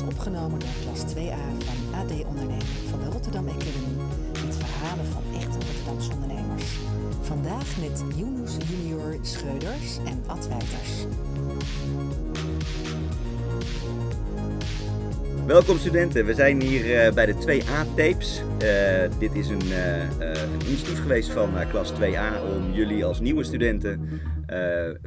2A-tapes. Een serie podcasts opgenomen door klas 2A van AD Ondernemen van de Rotterdam Academy. Met verhalen van echte Rotterdamse ondernemers. Vandaag met Yunus Junior Scheuders en Ad Wijters. Welkom studenten, we zijn hier eh, bij de 2A-tapes. Eh, dit is een, eh, een initiatief geweest van klas 2A om jullie als nieuwe studenten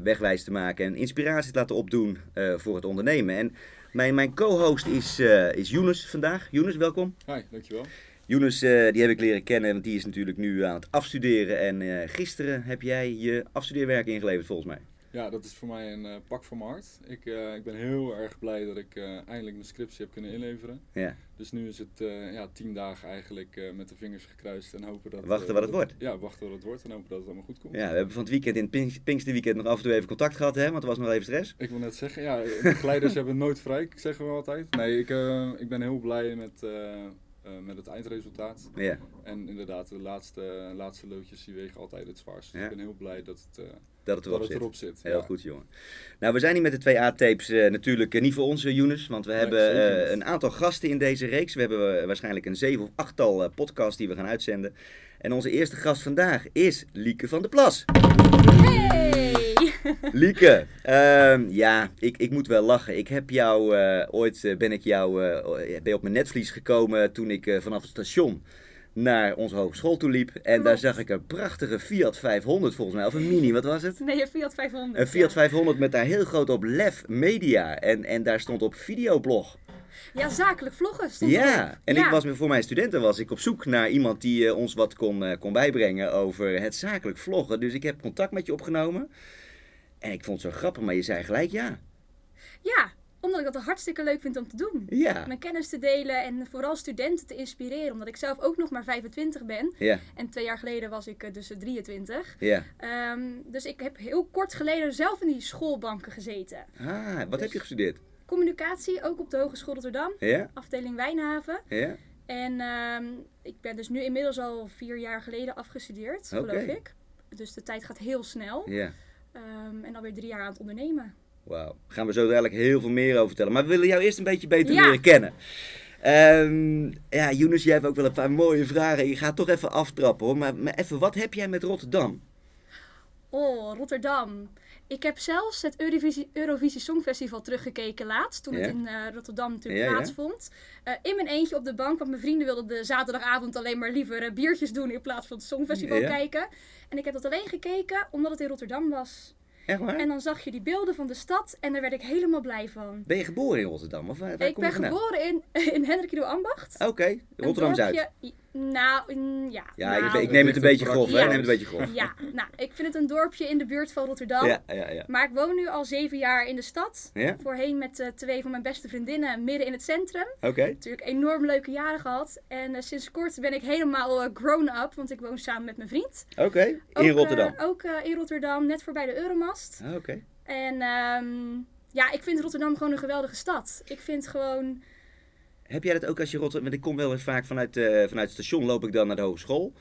wegwijs te maken en inspiratie te laten opdoen voor het ondernemen. En mijn, mijn co-host is, eh is Younes vandaag. Younes, welkom. Hi, dankjewel. Younes, eh, die heb ik leren kennen, want die is natuurlijk nu aan het afstuderen. En eh, gisteren heb jij je afstudeerwerk ingeleverd volgens mij. Ja, dat is voor mij een pak van mijn hart. Ik, ik ben heel erg blij dat ik eindelijk mijn scriptie heb kunnen inleveren. Ja. Dus nu is het eh, ja, tien dagen eigenlijk eh, met de vingers gekruist en hopen dat... Wachten eh, wat het wordt. Ja, wachten wat het wordt en hopen dat het allemaal goed komt. ja, we hebben van het weekend in het Pink- Pinksterweekend nog af en toe even contact gehad, hè, want er was nog even stress. Ik wil net zeggen, ja, begeleiders hebben nooit vrij, ik zeg wel altijd. Nee, ik, ik ben heel blij met, eh, met het eindresultaat. Ja. En inderdaad, de laatste, laatste loodjes die wegen altijd het zwaarst. Dus Ja. ik ben heel blij dat het, eh, Dat het dat erop het zit. erop zit. Heel ja. goed, jongen. Nou, we zijn hier met de 2A-tapes eh, natuurlijk niet voor ons, Younes. Want we Nee, hebben eh, een aantal gasten in deze reeks. We hebben waarschijnlijk een zeven of achttal podcasts die we gaan uitzenden. En onze eerste gast vandaag is Lieke van der Plas. Hey! Lieke, ehm, ja, ik, ik moet wel lachen. Ik heb jou, eh, ooit eh, ben ik jou, eh, ben je op mijn netvlies gekomen toen ik vanaf het station naar onze hogeschool toe liep. En daar zag ik een prachtige Fiat 500 volgens mij, of een Mini, wat was het? Nee, een Fiat 500. Een Fiat ja. 500 met daar heel groot op Lef Media. En, en daar stond op videoblog. Ja, zakelijk vloggen stond Ja, en ja. ik was voor mijn studenten was ik op zoek naar iemand die ons wat kon, kon bijbrengen over het zakelijk vloggen. Dus ik heb contact met je opgenomen. En ik vond het zo grappig, maar je zei gelijk ja. Ja, omdat ik dat hartstikke leuk vind om te doen. Ja, Mijn kennis te delen en vooral studenten te inspireren. Omdat ik zelf ook nog maar 25 ben. ja, En twee jaar geleden was ik eh, dus 23. ja. Ehm, dus ik heb heel kort geleden zelf in die schoolbanken gezeten. Ah, wat heb je gestudeerd? Communicatie, ook op de Hogeschool Rotterdam. Ja, Afdeling Wijnhaven. ja. En ehm, ik ben dus nu inmiddels al vier jaar geleden afgestudeerd, geloof ik. Dus de tijd gaat heel snel. Ja, Ehm, en alweer drie jaar aan het ondernemen. wauw. Gaan we zo dadelijk heel veel meer over vertellen. Maar we willen jou eerst een beetje beter Ja. leren kennen. Ehm ja, Younes, jij hebt ook wel een paar mooie vragen. Je gaat toch even aftrappen hoor. Maar, maar even, wat heb jij met Rotterdam? Oh, Rotterdam. Ik heb zelfs het Eurovisie, Eurovisie Songfestival teruggekeken laatst. Toen Ja? het in eh, Rotterdam natuurlijk Ja, plaatsvond. Eh, in mijn eentje op de bank. Want mijn vrienden wilden de zaterdagavond alleen maar liever eh, biertjes doen. In plaats van het Songfestival kijken. En ik heb dat alleen gekeken omdat het in Rotterdam was. Echt waar? En dan zag je die beelden van de stad. En daar werd ik helemaal blij van. Ben je geboren in Rotterdam? Of waar, waar ik kom ben geboren in, in Hendrik Ambacht. Oké, Rotterdam-Zuid. Nou, mm, ja. Ja, ik, nou, ik neem het een beetje grof, hè? Ja. Ik neem het een beetje grof. Ja, nou, ik vind het een dorpje in de buurt van Rotterdam. Ja, ja, ja. Maar ik woon nu al zeven jaar in de stad. Ja? Voorheen met eh, twee van mijn beste vriendinnen midden in het centrum. Oké. Natuurlijk enorm leuke jaren gehad. En eh, sinds kort ben ik helemaal eh, grown-up, want ik woon samen met mijn vriend. Oké, in Ook, Rotterdam. ook in Rotterdam, net voorbij de Euromast. Ah, Oké. En ehm, ja, ik vind Rotterdam gewoon een geweldige stad. Ik vind gewoon... Heb jij dat ook als je Rotterdam... Want ik kom wel eens vaak vanuit, eh, vanuit het station, loop ik dan naar de hogeschool.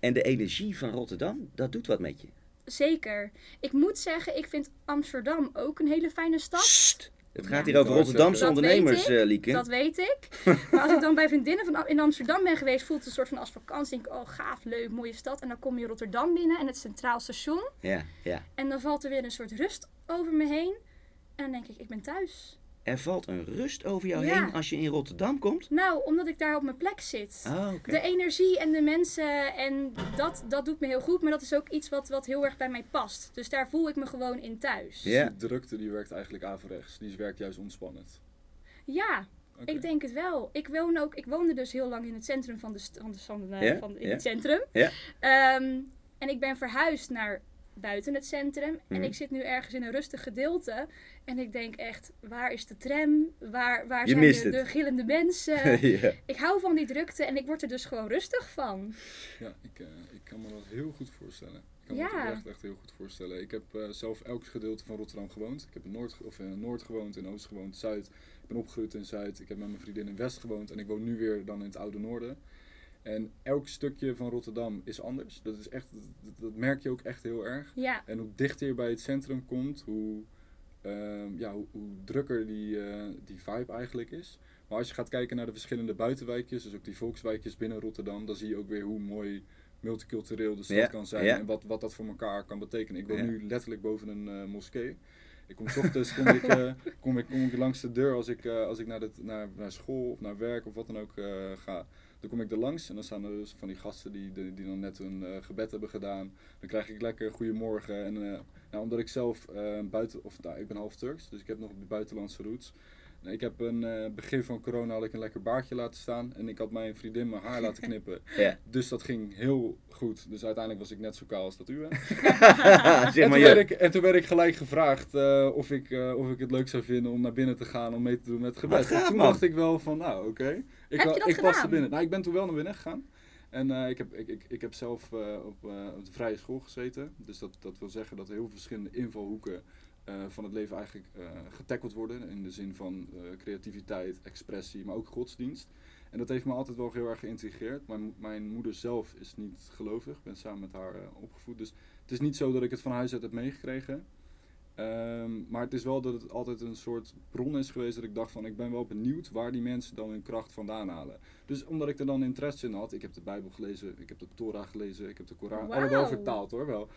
En de energie van Rotterdam, dat doet wat met je. Zeker. Ik moet zeggen, ik vind Amsterdam ook een hele fijne stad. Sst! Het gaat Ja. hier over Rotterdamse ondernemers, ik. eh, Lieke. Dat weet ik. Maar als ik dan bij vriendinnen van, in Amsterdam ben geweest, voelt het een soort van als vakantie. Denk ik, oh gaaf, leuk, mooie stad. En dan kom je Rotterdam binnen en het Centraal Station. Ja, ja. En dan valt er weer een soort rust over me heen. En dan denk ik, ik ben thuis. Er valt een rust over jou Ja. heen als je in Rotterdam komt. Nou, omdat ik daar op mijn plek zit. Ah. De energie en de mensen en dat, dat doet me heel goed. Maar dat is ook iets wat, wat heel erg bij mij past. Dus daar voel ik me gewoon in thuis. Ja. Die drukte die werkt eigenlijk averechts. Die werkt juist ontspannend. Ja, ik denk het wel. Ik, woon ook, ik woonde dus heel lang in het centrum van de, st- van de, van de- Ja, van, in ja. het centrum. Ja. Ehm, en ik ben verhuisd naar buiten het centrum. En Mhm. ik zit nu ergens in een rustig gedeelte. En ik denk echt, waar is de tram? Waar, waar Je zijn de, gillende mensen? ja. ik hou van die drukte en ik word er dus gewoon rustig van. Ja, ik, eh, ik kan me dat heel goed voorstellen. Ik kan me Ja. dat echt, echt heel goed voorstellen. Ik heb eh, zelf elk gedeelte van Rotterdam gewoond. Ik heb in Noord, of in Noord gewoond, in Oost gewoond, Zuid. Ik ben opgegroeid in Zuid. Ik heb met mijn vriendin in West gewoond. En ik woon nu weer dan in het Oude Noorden. En elk stukje van Rotterdam is anders. Dat, is echt, dat, dat merk je ook echt heel erg. Ja, En hoe dichter je bij het centrum komt, hoe ehm, ja, hoe, hoe drukker die, eh, die vibe eigenlijk is. Maar als je gaat kijken naar de verschillende buitenwijkjes, dus ook die volkswijkjes binnen Rotterdam, dan zie je ook weer hoe mooi multicultureel de stad Ja, kan zijn ja. en wat, wat dat voor elkaar kan betekenen. Ik woon Ja. nu letterlijk boven een eh, moskee. Ik kom 's ochtends kom ik, eh, kom ik, kom ik langs de deur als ik, eh, als ik naar, de, naar, naar school of naar werk of wat dan ook eh, ga. Dan kom ik er langs en dan staan er dus van die gasten die, die, die dan net hun eh, gebed hebben gedaan. Dan krijg ik lekker goedemorgen. En eh, nou, omdat ik zelf eh, buiten, of nou, ik ben half Turks, dus ik heb nog buitenlandse roots. Ik heb een eh, begin van corona had ik een lekker baardje laten staan en ik had mijn vriendin mijn haar laten knippen. Ja. Dus dat ging heel goed. Dus uiteindelijk was ik net zo kaal als dat u bent. zeg en, toen werd ik, en toen werd ik gelijk gevraagd eh, of, ik, eh, of ik het leuk zou vinden om naar binnen te gaan om mee te doen met het gebed. Toen man. dacht ik wel van, nou oké. Ik, ik paste gedaan? binnen. Nou, ik ben toen wel naar binnen gegaan. En ik, heb, ik, ik, ik heb zelf op, op de vrije school gezeten. Dus dat, dat wil zeggen dat er heel veel verschillende invalhoeken eh, van het leven eigenlijk eh getackeld worden. In de zin van eh, creativiteit, expressie, maar ook godsdienst. En dat heeft me altijd wel heel erg geïntegreerd. Mijn, mijn moeder zelf is niet gelovig. Ik ben samen met haar opgevoed. Dus het is niet zo dat ik het van huis uit heb meegekregen. Ehm, maar het is wel dat het altijd een soort bron is geweest dat ik dacht van ik ben wel benieuwd waar die mensen dan hun kracht vandaan halen. Dus omdat ik er dan interesse in had, ik heb de Bijbel gelezen, ik heb de Torah gelezen, ik heb de Koran, alle wel Wauw. vertaald hoor wel.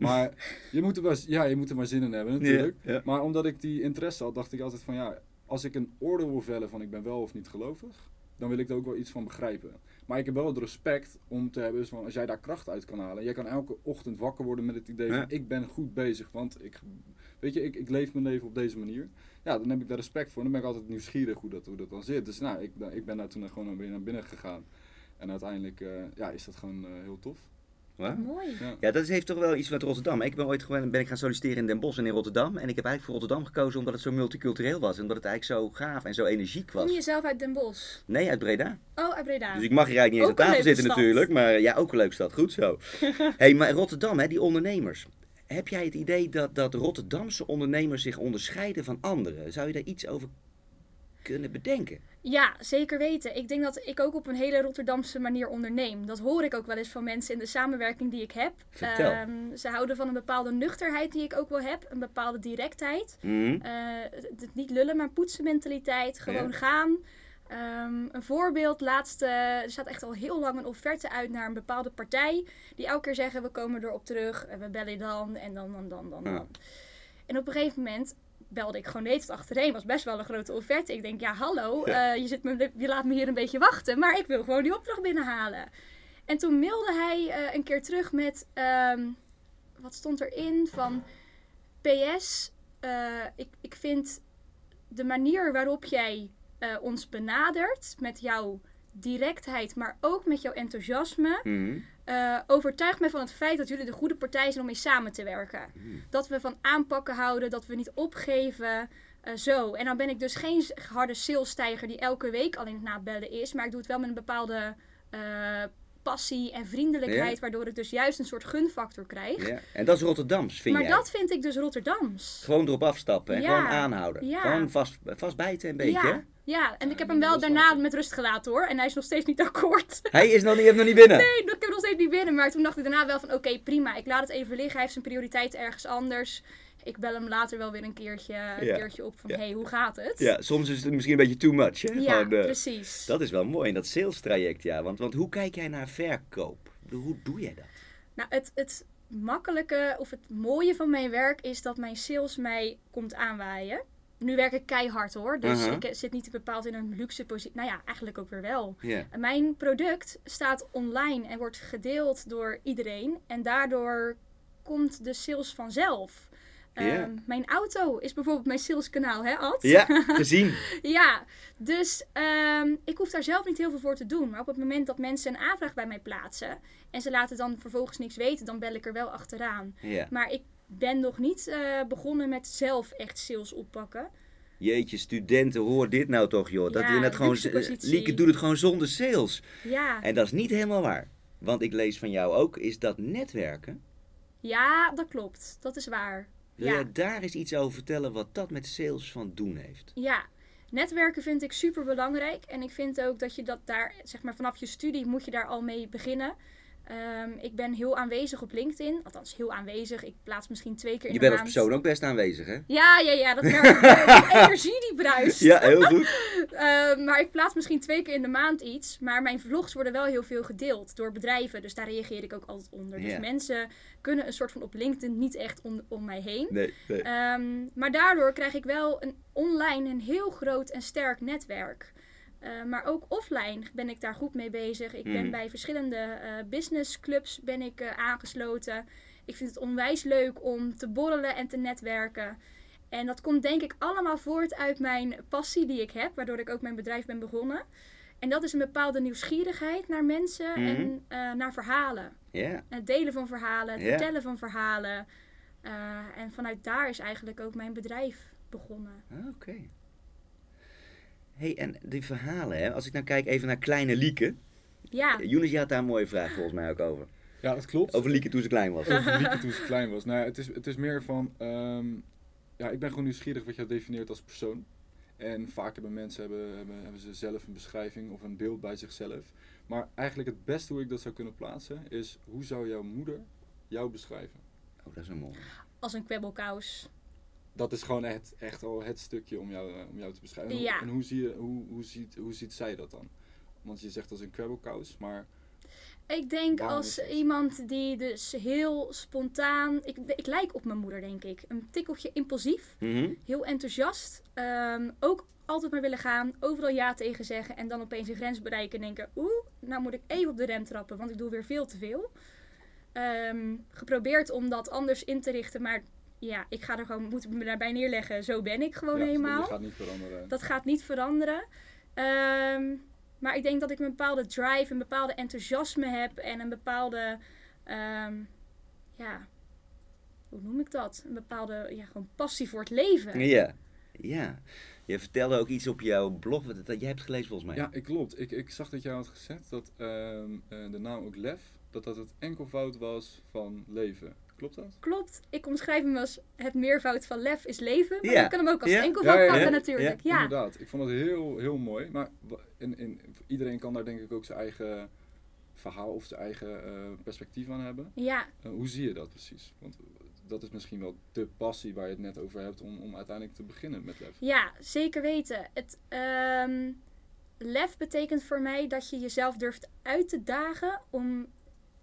Maar je moet, er wel, ja, je moet er maar zin in hebben natuurlijk. Maar omdat ik die interesse had, dacht ik altijd van ja, als ik een oordeel wil vellen van ik ben wel of niet gelovig, dan wil ik er ook wel iets van begrijpen. Maar ik heb wel het respect om te hebben, dus van als jij daar kracht uit kan halen. Jij kan elke ochtend wakker worden met het idee van Ja. ik ben goed bezig, want ik, weet je, ik, ik leef mijn leven op deze manier. Ja, dan heb ik daar respect voor. Dan ben ik altijd nieuwsgierig hoe dat, hoe dat dan zit. Dus nou, ik, ik ben daar toen gewoon weer naar binnen gegaan. En uiteindelijk eh, ja, is dat gewoon eh, heel tof. Mooi. Ja. Ja, dat heeft toch wel iets met Rotterdam. Ik ben ooit gewoon, ben ik gaan solliciteren in Den Bosch en in Rotterdam. En ik heb eigenlijk voor Rotterdam gekozen omdat het zo multicultureel was. En omdat het eigenlijk zo gaaf en zo energiek Kom je was. zelf uit Den Bosch? Nee, uit Breda. Oh, uit Breda. Dus ik mag hier eigenlijk niet eens Ook aan tafel zitten stad. natuurlijk. Maar ja, ook een leuke stad. Goed zo. hey, maar Rotterdam, hè, die ondernemers. Heb jij het idee dat, dat Rotterdamse ondernemers zich onderscheiden van anderen? Zou je daar iets over kunnen bedenken? Ja, zeker weten. Ik denk dat ik ook op een hele Rotterdamse manier onderneem. Dat hoor ik ook wel eens van mensen in de samenwerking die ik heb. Vertel. Ehm, ze houden van een bepaalde nuchterheid die ik ook wel heb. Een bepaalde directheid. Hm? Eh, het, het niet lullen, maar poetsen mentaliteit. Gewoon Ja. gaan. Ehm, een voorbeeld, laatste, er staat echt al heel lang een offerte uit naar een bepaalde partij. Die elke keer zeggen, we komen erop terug, en we bellen dan en dan, dan, dan, dan. Ja. dan. En op een gegeven moment belde ik gewoon net achterheen. Was best wel een grote offerte. Ik denk, ja hallo, Ja. eh, je, zit me, je laat me hier een beetje wachten. Maar ik wil gewoon die opdracht binnenhalen. En toen mailde hij eh, een keer terug met, ehm, wat stond erin? Van PS, eh, ik, ik vind de manier waarop jij ons benadert met jouw directheid, maar ook met jouw enthousiasme, Hm? Eh, overtuigt mij van het feit dat jullie de goede partij zijn om mee samen te werken. Dat we van aanpakken houden, dat we niet opgeven. eh, zo. En dan ben ik dus geen harde salesstijger die elke week al in het nabellen is. Maar ik doe het wel met een bepaalde eh, passie en vriendelijkheid. Ja. Waardoor ik dus juist een soort gunfactor krijg. Ja. En dat is Rotterdams, vind maar jij? dat vind ik dus Rotterdams. Gewoon erop afstappen en Ja. gewoon aanhouden. Gewoon vast, vast bijten een beetje. Ja, ja, en ik heb hem wel daarna met rust gelaten hoor. En hij is nog steeds niet akkoord. Hij is nog niet, heeft nog niet binnen. Nee, ik heb hem nog steeds niet binnen. Maar toen dacht ik daarna wel van oké, prima. Ik laat het even liggen. Hij heeft zijn prioriteit ergens anders. Ik bel hem later wel weer een keertje, een Ja. keertje op van Ja. hey, hoe gaat het? Ja, soms is het misschien een beetje too much. Hè? Ja, Gewoon, eh, precies. dat is wel mooi in dat sales traject, ja. Want, want hoe kijk jij naar verkoop? Hoe doe jij dat? Nou, het, het makkelijke of het mooie van mijn werk is dat mijn sales mij komt aanwaaien. Nu werk ik keihard hoor, dus Aha. ik eh, zit niet bepaald in een luxe positie. Nou ja, eigenlijk ook weer wel. Mijn product staat online en wordt gedeeld door iedereen. En daardoor komt de sales vanzelf. Ehm, mijn auto is bijvoorbeeld mijn saleskanaal, hè Ad? Ja, gezien. Ja, dus ehm, ik hoef daar zelf niet heel veel voor te doen. Maar op het moment dat mensen een aanvraag bij mij plaatsen en ze laten dan vervolgens niks weten, dan bel ik er wel achteraan. Maar ik ben nog niet eh, begonnen met zelf echt sales oppakken. Jeetje, studenten, hoor dit nou toch, joh. Dat Ja, je net gewoon. Lieke doet het gewoon zonder sales. Ja, En dat is niet helemaal waar. Want ik lees van jou ook, is dat netwerken. ja dat klopt. Dat is waar. Wil Ja. jij daar eens iets over vertellen wat dat met sales van doen heeft? Ja, netwerken vind ik super belangrijk. En ik vind ook dat je dat daar, zeg maar vanaf je studie moet je daar al mee beginnen. Ehm, ik ben heel aanwezig op LinkedIn. Althans, heel aanwezig. Ik plaats misschien twee keer in Je de bent als persoon ook best aanwezig, hè? Ja, ja, ja. Dat merk ik. energie die bruist. Ja, heel goed. Ehm, maar ik plaats misschien twee keer in de maand iets. Maar mijn vlogs worden wel heel veel gedeeld door bedrijven. Dus daar reageer ik ook altijd onder. Dus mensen kunnen een soort van op LinkedIn niet echt om, om mij heen. Nee, nee. Ehm, maar daardoor krijg ik wel een online een heel groot en sterk netwerk. Eh, maar ook offline ben ik daar goed mee bezig. Ik ben Mm. bij verschillende eh businessclubs ben ik, eh, aangesloten. Ik vind het onwijs leuk om te borrelen en te netwerken. En dat komt denk ik allemaal voort uit mijn passie die ik heb, waardoor ik ook mijn bedrijf ben begonnen. En dat is een bepaalde nieuwsgierigheid naar mensen en eh, naar verhalen. Ja, Het delen van verhalen, het vertellen van verhalen. En vanuit daar is eigenlijk ook mijn bedrijf begonnen. Ah, oké. Hey, en die verhalen, hè? Als ik nou kijk even naar Kleine Lieke. Ja, Younes, je had daar een mooie vraag volgens mij ook over. Ja, dat klopt. Over Lieke toen ze klein was. Over Lieke toen ze klein was. Nou, ja, het, is, het is meer van... ehm, ja, ik ben gewoon nieuwsgierig wat jij definieert als persoon. En vaak hebben mensen hebben, hebben, hebben ze zelf een beschrijving of een beeld bij zichzelf. Maar eigenlijk het beste hoe ik dat zou kunnen plaatsen is... Hoe zou jouw moeder jou beschrijven? Oh, dat is een mooi. als een kwebbelkous. Dat is gewoon echt, echt al het stukje om jou, eh, om jou te beschrijven. En hoe- Ja. En hoe, zie je, hoe, hoe, ziet, hoe ziet zij dat dan? Want je zegt als een kwebbelkous, maar... Ik denk Waarom als iemand die dus heel spontaan... Ik, ik lijk op mijn moeder, denk ik. Een tikkeltje impulsief, Mhm. heel enthousiast. ehm, ook altijd maar willen gaan, overal ja tegen zeggen... en dan opeens een grens bereiken en denken... oeh, nou moet ik even op de rem trappen, want ik doe weer veel te veel. Ehm, geprobeerd om dat anders in te richten, maar ja, ik ga er gewoon, moet me daarbij neerleggen. Zo ben ik gewoon ja, helemaal. Dat gaat niet veranderen. Dat gaat niet veranderen. Ehm, maar ik denk dat ik een bepaalde drive, een bepaalde enthousiasme heb en een bepaalde, ehm, ja, hoe noem ik dat? Een bepaalde, ja, gewoon passie voor het leven. Ja. Ja. Je vertelde ook iets op jouw blog, wat dat jij hebt gelezen volgens mij. Ja, ik klopt. Ik, ik zag dat jij had gezegd dat ehm, eh, de naam ook Lef, dat dat het enkelvoud was van leven. Klopt dat? Klopt, ik omschrijf hem als het meervoud van lef is leven. Maar Ja. je kan hem ook als Ja. enkelvoud Ja, pakken natuurlijk. Ja, Inderdaad. Ik vond het heel, heel mooi. Maar in, in, iedereen kan daar denk ik ook zijn eigen verhaal of zijn eigen eh, perspectief aan hebben. ja. Eh, hoe zie je dat precies? Want dat is misschien wel de passie waar je het net over hebt om, om uiteindelijk te beginnen met Lef. Ja, zeker weten. Het, ehm, lef betekent voor mij dat je jezelf durft uit te dagen om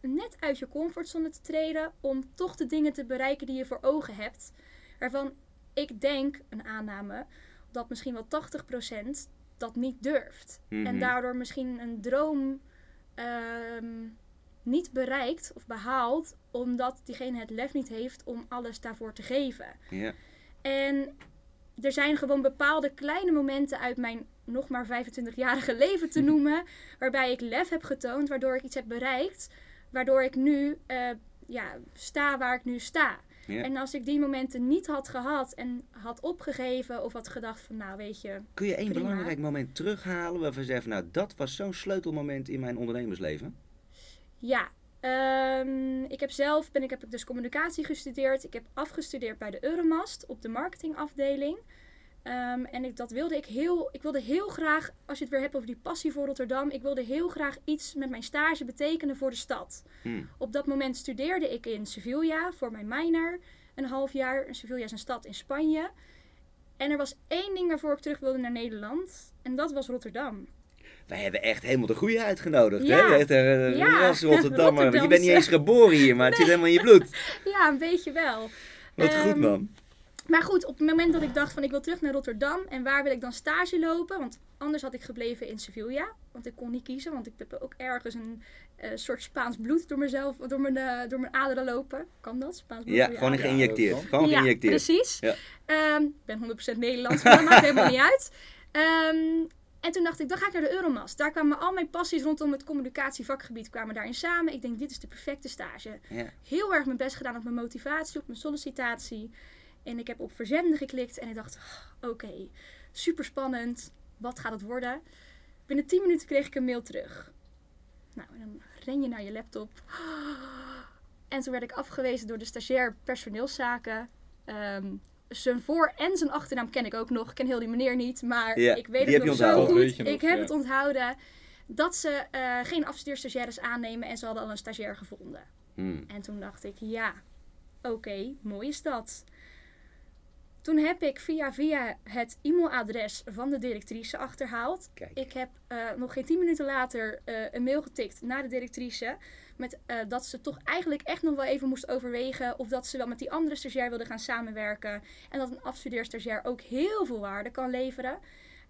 net uit je comfortzone te treden, om toch de dingen te bereiken die je voor ogen hebt. Waarvan ik denk, een aanname, dat misschien wel 80% dat niet durft. Mhm. En daardoor misschien een droom ehm, niet bereikt of behaalt, omdat diegene het lef niet heeft om alles daarvoor te geven. En er zijn gewoon bepaalde kleine momenten uit mijn nog maar 25-jarige leven te noemen. waarbij ik lef heb getoond, waardoor ik iets heb bereikt. Waardoor ik nu eh, ja, sta waar ik nu sta. Ja. En als ik die momenten niet had gehad en had opgegeven of had gedacht van nou weet je. Kun je één Prima. belangrijk moment terughalen waarvan je zegt, van, nou dat was zo'n sleutelmoment in mijn ondernemersleven? Ja, ehm, ik heb zelf ben ik, heb ik dus communicatie gestudeerd. Ik heb afgestudeerd bij de Euromast op de marketingafdeling. Ehm, en ik, dat wilde ik heel, ik wilde heel graag, als je het weer hebt over die passie voor Rotterdam, ik wilde heel graag iets met mijn stage betekenen voor de stad. Hm. Op dat moment studeerde ik in Sevilla voor mijn minor, een half jaar. Sevilla is een stad in Spanje. En er was één ding waarvoor ik terug wilde naar Nederland. En dat was Rotterdam. Wij hebben echt helemaal de goede uitgenodigd. Ja. Hè? Echt, eh, Ja. ras Rotterdammer. Je bent niet eens geboren hier, maar het zit helemaal in je bloed. Ja, een beetje wel. Wat goed Ehm, man. Maar goed, op het moment dat ik dacht van ik wil terug naar Rotterdam en waar wil ik dan stage lopen? Want anders had ik gebleven in Sevilla. Want ik kon niet kiezen, want ik heb ook ergens een eh, soort Spaans bloed door mezelf, door mijn, eh, door mijn aderen lopen. Kan dat? Spaans bloed Ja, gewoon aderen? geïnjecteerd. Gewoon Ja, geïnjecteerd. precies. Ja. Ehm, Ik ben 100% Nederlands, maar dat maakt helemaal niet uit. Ehm, en toen dacht ik, dan ga ik naar de Euromast. Daar kwamen al mijn passies rondom het communicatievakgebied kwamen daarin samen. Ik denk, dit is de perfecte stage. Ja. Heel erg mijn best gedaan op mijn motivatie, op mijn sollicitatie. En ik heb op verzenden geklikt en ik dacht, "Oh, oké, super spannend. Wat gaat het worden? Binnen 10 minuten kreeg ik een mail terug. Nou, en dan ren je naar je laptop. En toen werd ik afgewezen door de stagiair personeelszaken. Ehm, zijn voor- en zijn achternaam ken ik ook nog. Ik ken heel die meneer niet, maar Ja, ik weet het nog zo goed. Nog, ik heb ja. het onthouden. dat ze eh, geen afstudeerstagiaires aannemen en ze hadden al een stagiair gevonden. Hmm. En toen dacht ik, ja, oké, mooi is dat. Toen heb ik via via het e-mailadres van de directrice achterhaald. Kijk. Ik heb eh, nog geen tien minuten later eh, een mail getikt naar de directrice. Met, eh, dat ze toch eigenlijk echt nog wel even moest overwegen of dat ze wel met die andere stagiair wilde gaan samenwerken. En dat een afstudeerstagiair ook heel veel waarde kan leveren.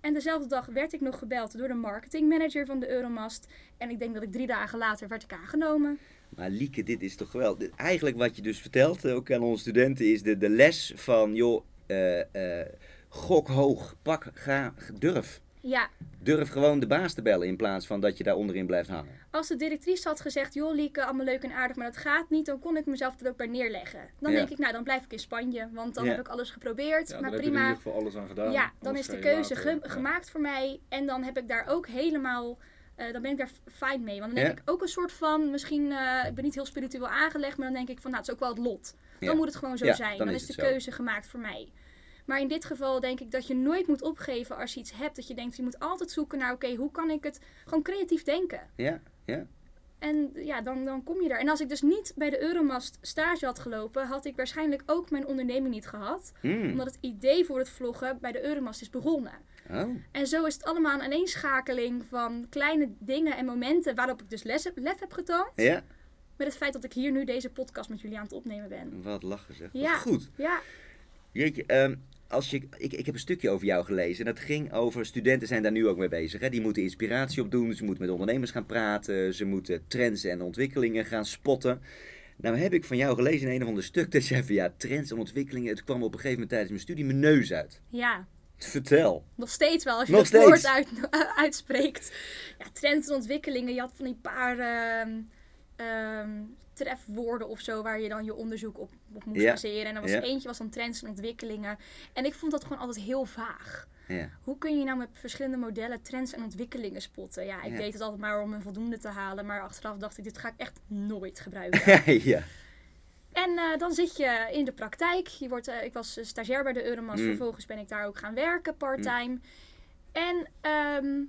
En dezelfde dag werd ik nog gebeld door de marketingmanager van de Euromast. En ik denk dat ik drie dagen later werd ik aangenomen. Maar Lieke, dit is toch wel... Eigenlijk wat je dus vertelt, ook aan onze studenten, is de, de les van, joh, eh, eh, gok hoog, pak, ga, durf. Ja, Durf gewoon de baas te bellen in plaats van dat je daar onderin blijft hangen. als de directrice had gezegd, joh Lieke, allemaal leuk en aardig, maar dat gaat niet, dan kon ik mezelf er ook bij neerleggen. Dan Ja. denk ik, nou dan blijf ik in Spanje, want dan Ja. heb ik alles geprobeerd. Ja, maar daar heb je er in prima. ieder geval alles aan gedaan. Ja, dan Anders is de keuze later- ge- ja. gemaakt voor mij. En dan heb ik daar ook helemaal. eh, dan ben ik daar fijn mee. Want dan denk Ja. ik ook een soort van. Misschien. eh, ik ben niet heel spiritueel aangelegd. Maar dan denk ik van. Nou, het is ook wel het lot. Dan Ja. moet het gewoon zo Ja, zijn. dan Dan, is is de zo. keuze gemaakt voor mij. Maar in dit geval denk ik dat je nooit moet opgeven als je iets hebt. Dat je denkt, je moet altijd zoeken naar, oké, hoe kan ik het gewoon creatief denken? Ja, ja. En ja, dan, dan kom je er. En als ik dus niet bij de Euromast stage had gelopen, had ik waarschijnlijk ook mijn onderneming niet gehad. Hmm. Omdat het idee voor het vloggen bij de Euromast is begonnen. Oh, En zo is het allemaal een aaneenschakeling van kleine dingen en momenten waarop ik dus les heb, lef heb getoond. ja. Met het feit dat ik hier nu deze podcast met jullie aan het opnemen ben. Wat lachen zeg. Wat Ja. goed. Ja, Jeetje, ehm, als je, ik, ik heb een stukje over jou gelezen. En dat ging over, studenten zijn daar nu ook mee bezig. Hè? Die moeten inspiratie opdoen. Ze moeten met ondernemers gaan praten. Ze moeten trends en ontwikkelingen gaan spotten. Nou heb ik van jou gelezen in een of ander stuk dat jij van ja, trends en ontwikkelingen. Het kwam op een gegeven moment tijdens mijn studie mijn neus uit. ja. Vertel. Nog steeds wel, als je het woord uit, uitspreekt. Ja, trends en ontwikkelingen. Je had van die paar ehm, ehm, trefwoorden of zo waar je dan je onderzoek op, op moest baseren. En er was eentje was dan trends en ontwikkelingen. En ik vond dat gewoon altijd heel vaag. Ja. Hoe kun je nou met verschillende modellen trends en ontwikkelingen spotten? Ja, ik deed het altijd maar om een voldoende te halen. Maar achteraf dacht ik, dit ga ik echt nooit gebruiken. ja. En eh, dan zit je in de praktijk. Je wordt, eh, ik was eh, stagiair bij de Euromast. Mm. Vervolgens ben ik daar ook gaan werken, parttime. En ehm,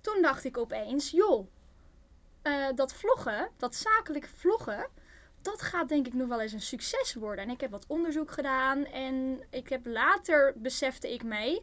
toen dacht ik opeens, joh, eh, dat vloggen, dat zakelijk vloggen, dat gaat denk ik nog wel eens een succes worden. En ik heb wat onderzoek gedaan en ik heb later besefte ik mij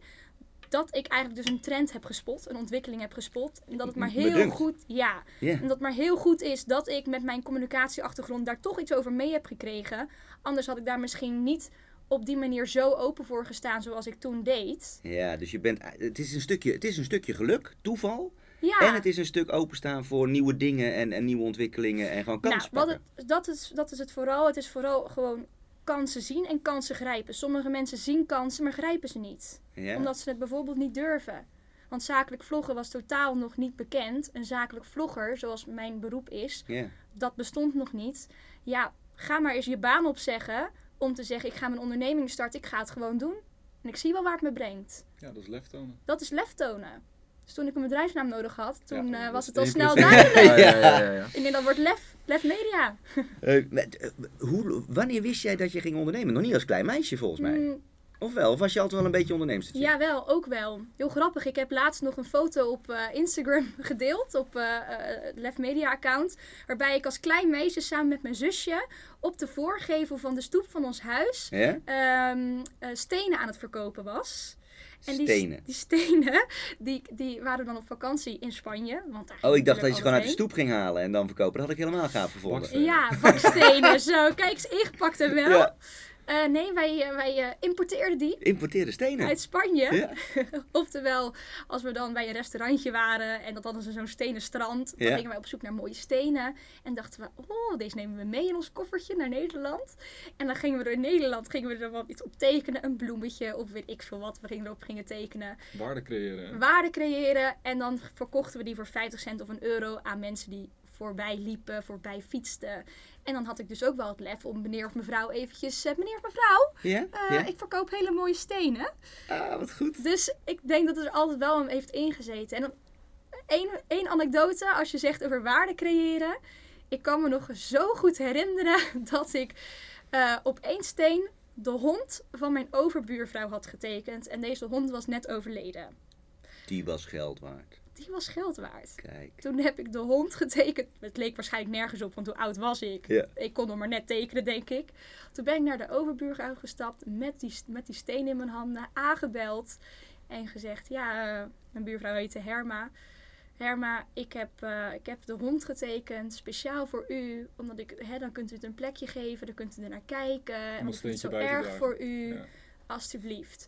dat ik eigenlijk dus een trend heb gespot, een ontwikkeling heb gespot. En dat het maar heel goed, ja, en dat het maar heel goed is dat ik met mijn communicatieachtergrond daar toch iets over mee heb gekregen. Anders had ik daar misschien niet op die manier zo open voor gestaan zoals ik toen deed. Ja, dus je bent, het, is een stukje, het is een stukje geluk, toeval. Ja, En het is een stuk openstaan voor nieuwe dingen en, en nieuwe ontwikkelingen en gewoon nou, wat pakken. het, dat, is, dat is het vooral. Het is vooral gewoon kansen zien en kansen grijpen. Sommige mensen zien kansen, maar grijpen ze niet. Ja? Omdat ze het bijvoorbeeld niet durven. Want zakelijk vloggen was totaal nog niet bekend. Een zakelijk vlogger, zoals mijn beroep is, dat bestond nog niet. Ja, ga maar eens je baan opzeggen om te zeggen: ik ga mijn onderneming starten, ik ga het gewoon doen. En ik zie wel waar het me brengt. Ja, dat is lef tonen. Dat is lef tonen. Dus toen ik een bedrijfsnaam nodig had, toen Ja, eh, was het al snel duidelijk. Ja, ja, ja, ja. Ik denk dat wordt lef, lef media. Eh, met, eh, hoe, wanneer wist jij dat je ging ondernemen? Nog niet als klein meisje volgens mij. Mm, Of wel? Of was je altijd wel een beetje onderneemstertje? Jawel, ook wel. Heel grappig. Ik heb laatst nog een foto op eh, Instagram gedeeld, op eh, eh, het Lef Media account. Waarbij ik als klein meisje samen met mijn zusje op de voorgevel van de stoep van ons huis Ja? ehm, eh, stenen aan het verkopen was. En die, Stenen. die stenen, die, die waren dan op vakantie in Spanje. Want daar Oh, ik dacht dat je ze gewoon uit de stoep ging halen en dan verkopen. Dat had ik helemaal gaaf gevonden. Ja, bakstenen. Zo, kijk eens, ingepakt en wel. Ja. Eh, nee, wij, eh, wij eh, importeerden die Importeerde stenen. uit Spanje. Ja. Oftewel, als we dan bij een restaurantje waren en dat hadden ze zo'n stenen strand, dan Ja. gingen wij op zoek naar mooie stenen. En dachten we, oh, deze nemen we mee in ons koffertje naar Nederland. En dan gingen we er in Nederland gingen we er wat iets op tekenen, een bloemetje of weet ik veel wat we gingen erop gingen tekenen. Waarde creëren. Waarde creëren en dan verkochten we die voor 50 cent of een euro aan mensen die voorbij liepen, voorbij fietsten. En dan had ik dus ook wel het lef om meneer of mevrouw eventjes, eh, meneer of mevrouw, eh, ik verkoop hele mooie stenen. Ah, wat goed. Dus ik denk dat het er altijd wel een heeft ingezeten. En dan één, één anekdote als je zegt over waarde creëren. Ik kan me nog zo goed herinneren dat ik eh, op één steen de hond van mijn overbuurvrouw had getekend. En deze hond was net overleden. Die was geld waard. Die was geld waard. Kijk. Toen heb ik de hond getekend. Het leek waarschijnlijk nergens op, want hoe oud was ik? Ja. Ik kon hem maar net tekenen, denk ik. Toen ben ik naar de overbuur uitgestapt met die, met die steen in mijn handen, aangebeld en gezegd: Ja, eh, mijn buurvrouw heette Herma. Herma, ik heb, eh, ik heb de hond getekend, speciaal voor u. Omdat ik, hè, dan kunt u het een plekje geven, dan kunt u er naar kijken. En omdat het zo erg voor u, Ja. alstublieft.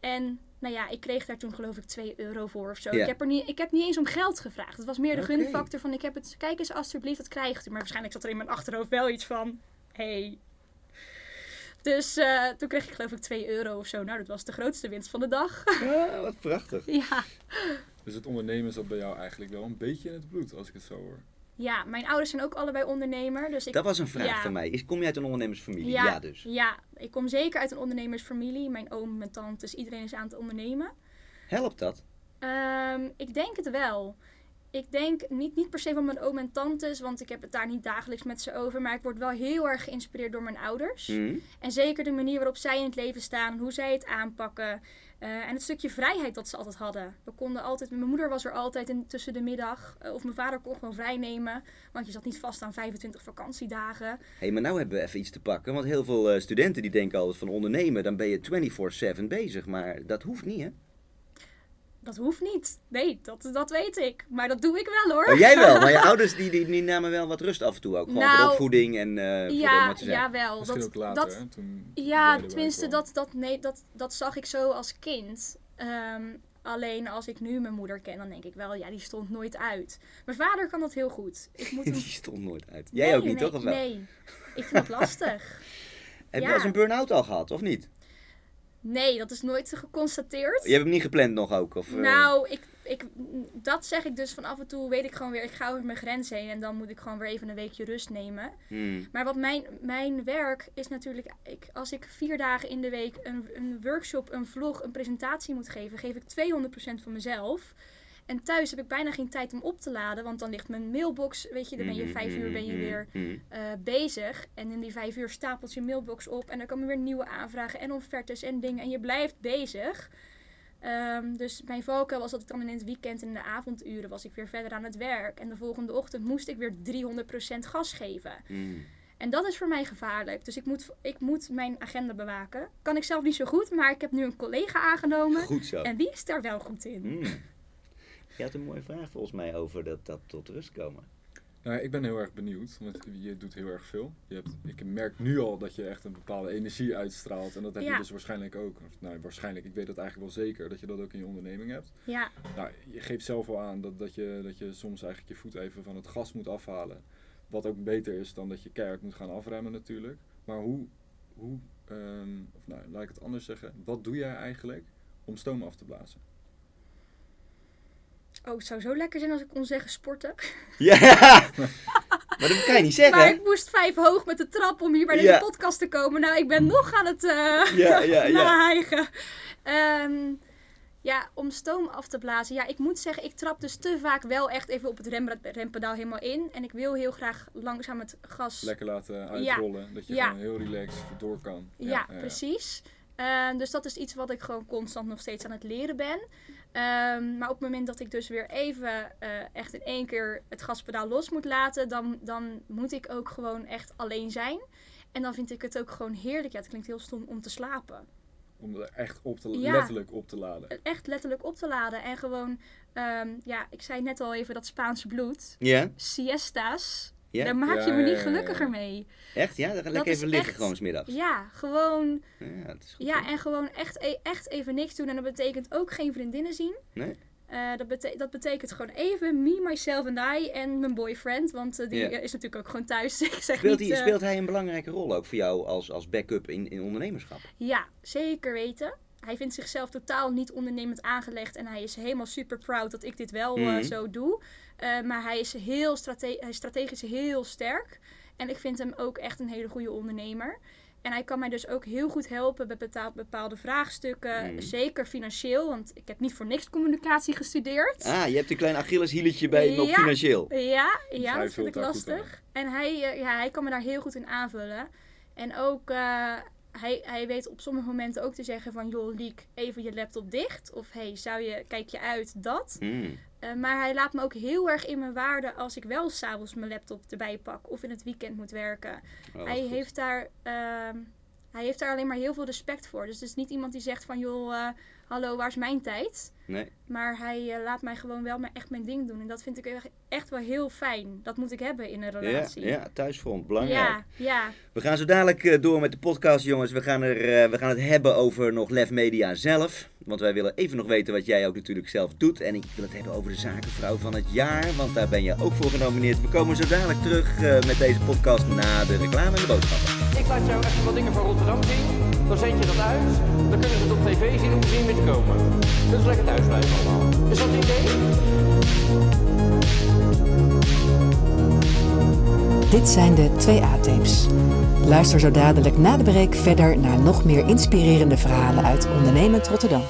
En nou ja, ik kreeg daar toen geloof ik 2 euro voor of zo. Ja. Ik, heb er niet, ik heb niet eens om geld gevraagd. Het was meer de gunfactor van ik heb het, kijk eens alstublieft, dat krijgt u. Maar waarschijnlijk zat er in mijn achterhoofd wel iets van, hey. Dus eh, toen kreeg ik geloof ik 2 euro of zo. Nou, dat was de grootste winst van de dag. Ah, wat prachtig. ja. Dus het ondernemen zat bij jou eigenlijk wel een beetje in het bloed, als ik het zo hoor. Ja, mijn ouders zijn ook allebei ondernemer. Dus ik, Dat was een vraag Ja. van mij. Is, kom je uit een ondernemersfamilie? Ja. Ja, dus. ja, ik kom zeker uit een ondernemersfamilie. Mijn oom, mijn tantes, iedereen is aan het ondernemen. Helpt dat? Ehm, ik denk het wel. Ik denk niet, niet per se van mijn oom en tantes, want ik heb het daar niet dagelijks met ze over. Maar ik word wel heel erg geïnspireerd door mijn ouders. Hm? En zeker de manier waarop zij in het leven staan, hoe zij het aanpakken. eh, en het stukje vrijheid dat ze altijd hadden. We konden altijd, mijn moeder was er altijd in, tussen de middag. eh, of mijn vader kon gewoon vrij nemen. Want je zat niet vast aan 25 vakantiedagen. Hé, maar nou hebben we even iets te pakken. Want heel veel eh, studenten die denken altijd van ondernemen, dan ben je 24-7 bezig. Maar dat hoeft niet, hè? Dat hoeft niet. Nee, dat, dat weet ik. Maar dat doe ik wel hoor. Oh, jij wel, maar je ouders die, die, die namen wel wat rust af en toe ook. Gewoon voor Nou, de opvoeding en eh voor de, ja, wat te zeggen. jawel. Misschien Dat, ook later, dat, hè, toen Ja, tenminste, dat, dat, nee, dat, dat zag ik zo als kind. Ehm, alleen als ik nu mijn moeder ken, dan denk ik wel, ja, die stond nooit uit. Mijn vader kan dat heel goed. Ik moet hem... Die stond nooit uit. Jij Nee, ook niet, nee, toch? Of wel? Nee, ik vind dat lastig. Heb je ja. wel eens een burn-out al gehad, of niet? Nee, dat is nooit geconstateerd. Je hebt hem niet gepland nog ook? Of, eh, Nou, ik, ik, dat zeg ik dus van af en toe weet ik gewoon weer, ik ga over mijn grens heen en dan moet ik gewoon weer even een weekje rust nemen. hm. Maar wat mijn, mijn werk is natuurlijk, ik, als ik vier dagen in de week een, een workshop, een vlog, een presentatie moet geven, geef ik 200% van mezelf. En thuis heb ik bijna geen tijd om op te laden, want dan ligt mijn mailbox, weet je, dan ben je Mhm, vijf uur ben je mhm, weer mhm. eh, bezig. En in die vijf uur stapelt je mailbox op en dan komen weer nieuwe aanvragen en offertes en dingen en je blijft bezig. Ehm, dus mijn valkuil was dat ik dan in het weekend en in de avonduren was ik weer verder aan het werk. En de volgende ochtend moest ik weer 300% gas geven. Hm. En dat is voor mij gevaarlijk. Dus ik moet, ik moet mijn agenda bewaken. Kan ik zelf niet zo goed, maar ik heb nu een collega aangenomen. Goed zo. En die is daar wel goed in. Hm. Je had een mooie vraag volgens mij over dat, dat tot rust komen. Nou, ik ben heel erg benieuwd, want je doet heel erg veel. Je hebt, ik merk nu al dat je echt een bepaalde energie uitstraalt. En dat heb Ja. je dus waarschijnlijk ook. Of, nou, waarschijnlijk, ik weet dat eigenlijk wel zeker, dat je dat ook in je onderneming hebt. Ja, Nou, je geeft zelf wel aan dat, dat, je, dat je soms eigenlijk je voet even van het gas moet afhalen. Wat ook beter is dan dat je keihard moet gaan afremmen natuurlijk. Maar hoe, hoe ehm, of nou, laat ik het anders zeggen. Wat doe jij eigenlijk om stoom af te blazen? Oh, het zou zo lekker zijn als ik kon zeggen sporten. Ja! maar dat kan je niet zeggen. Maar ik moest vijf hoog met de trap om hier bij deze Ja. podcast te komen. Nou, ik ben nog aan het eh Ja, ja, nahijgen. Ehm, ja, om stoom af te blazen. Ja, ik moet zeggen, ik trap dus te vaak wel echt even op het rem- rempedaal helemaal in. En ik wil heel graag langzaam het gas Lekker laten uitrollen. Dat je Ja. gewoon heel relaxed door kan. Ja, precies. Ehm, dus dat is iets wat ik gewoon constant nog steeds aan het leren ben. Ehm, maar op het moment dat ik dus weer even eh, echt in één keer het gaspedaal los moet laten, dan, dan moet ik ook gewoon echt alleen zijn. En dan vind ik het ook gewoon heerlijk. Ja, het klinkt heel stom om te slapen. Om er echt op te, Ja. letterlijk op te laden. Echt letterlijk op te laden. En gewoon, ehm, ja, ik zei net al even dat Spaanse bloed. Ja? Siesta's. Ja? Daar maak je me niet gelukkiger mee. Echt? Ja? Dan ga lekker even liggen echt- gewoon smiddags. Ja, gewoon Ja, dat is goed. Ja, en gewoon echt, e- echt even niks doen. En dat betekent ook geen vriendinnen zien. Nee? Eh, dat, bete- dat betekent gewoon even me, myself en I en mijn boyfriend. Want eh, die Ja. is natuurlijk ook gewoon thuis. Ik zeg Speelt, niet, hij, eh, speelt hij een belangrijke rol ook voor jou als, als backup in, in ondernemerschap? Ja, zeker weten. Hij vindt zichzelf totaal niet ondernemend aangelegd. En hij is helemaal super proud dat ik dit wel Mhm. zo doe. Eh, maar hij is, heel strate hij is strategisch heel sterk. En ik vind hem ook echt een hele goede ondernemer. En hij kan mij dus ook heel goed helpen bij bepaalde vraagstukken. Mhm. Zeker financieel, want ik heb niet voor niks communicatie gestudeerd. Ah, je hebt een klein Achilleshieletje bij hem op Ja. financieel. Ja, Dus ja dat vind ik lastig. En hij, eh, ja, hij kan me daar heel goed in aanvullen. En ook, eh, hij, hij weet op sommige momenten ook te zeggen van... joh, Liek, even je laptop dicht. Of hey, zou je, kijk je uit, dat. Mm. Eh, maar hij laat me ook heel erg in mijn waarde als ik wel s'avonds mijn laptop erbij pak. Of in het weekend moet werken. Oh, hij, goed. heeft daar, ehm, hij heeft daar alleen maar heel veel respect voor. Dus het is niet iemand die zegt van joh, eh, hallo, waar is mijn tijd? Nee. Maar hij eh, laat mij gewoon wel maar echt mijn ding doen. En dat vind ik echt- echt wel heel fijn. Dat moet ik hebben in een Ja, relatie. ja, thuisfront, belangrijk. ja, ja. We gaan zo dadelijk eh, door met de podcast, jongens. We gaan, er, eh, we gaan het hebben over nog Lef Media zelf. Want wij willen even nog weten wat jij ook natuurlijk zelf doet. En ik wil het hebben over de zakenvrouw van het jaar. Want daar ben je ook voor genomineerd. We komen zo dadelijk terug eh, met deze podcast na de reclame en de boodschappen. Ik laat jou even wat dingen van Rotterdam zien. Dan zet je dat uit. Dan kunnen ze het op tv zien om zien te komen. Dus lekker thuis Is dat het idee? Dit zijn de 2A-tapes. Luister zo dadelijk na de break verder naar nog meer inspirerende verhalen uit ondernemend Rotterdam.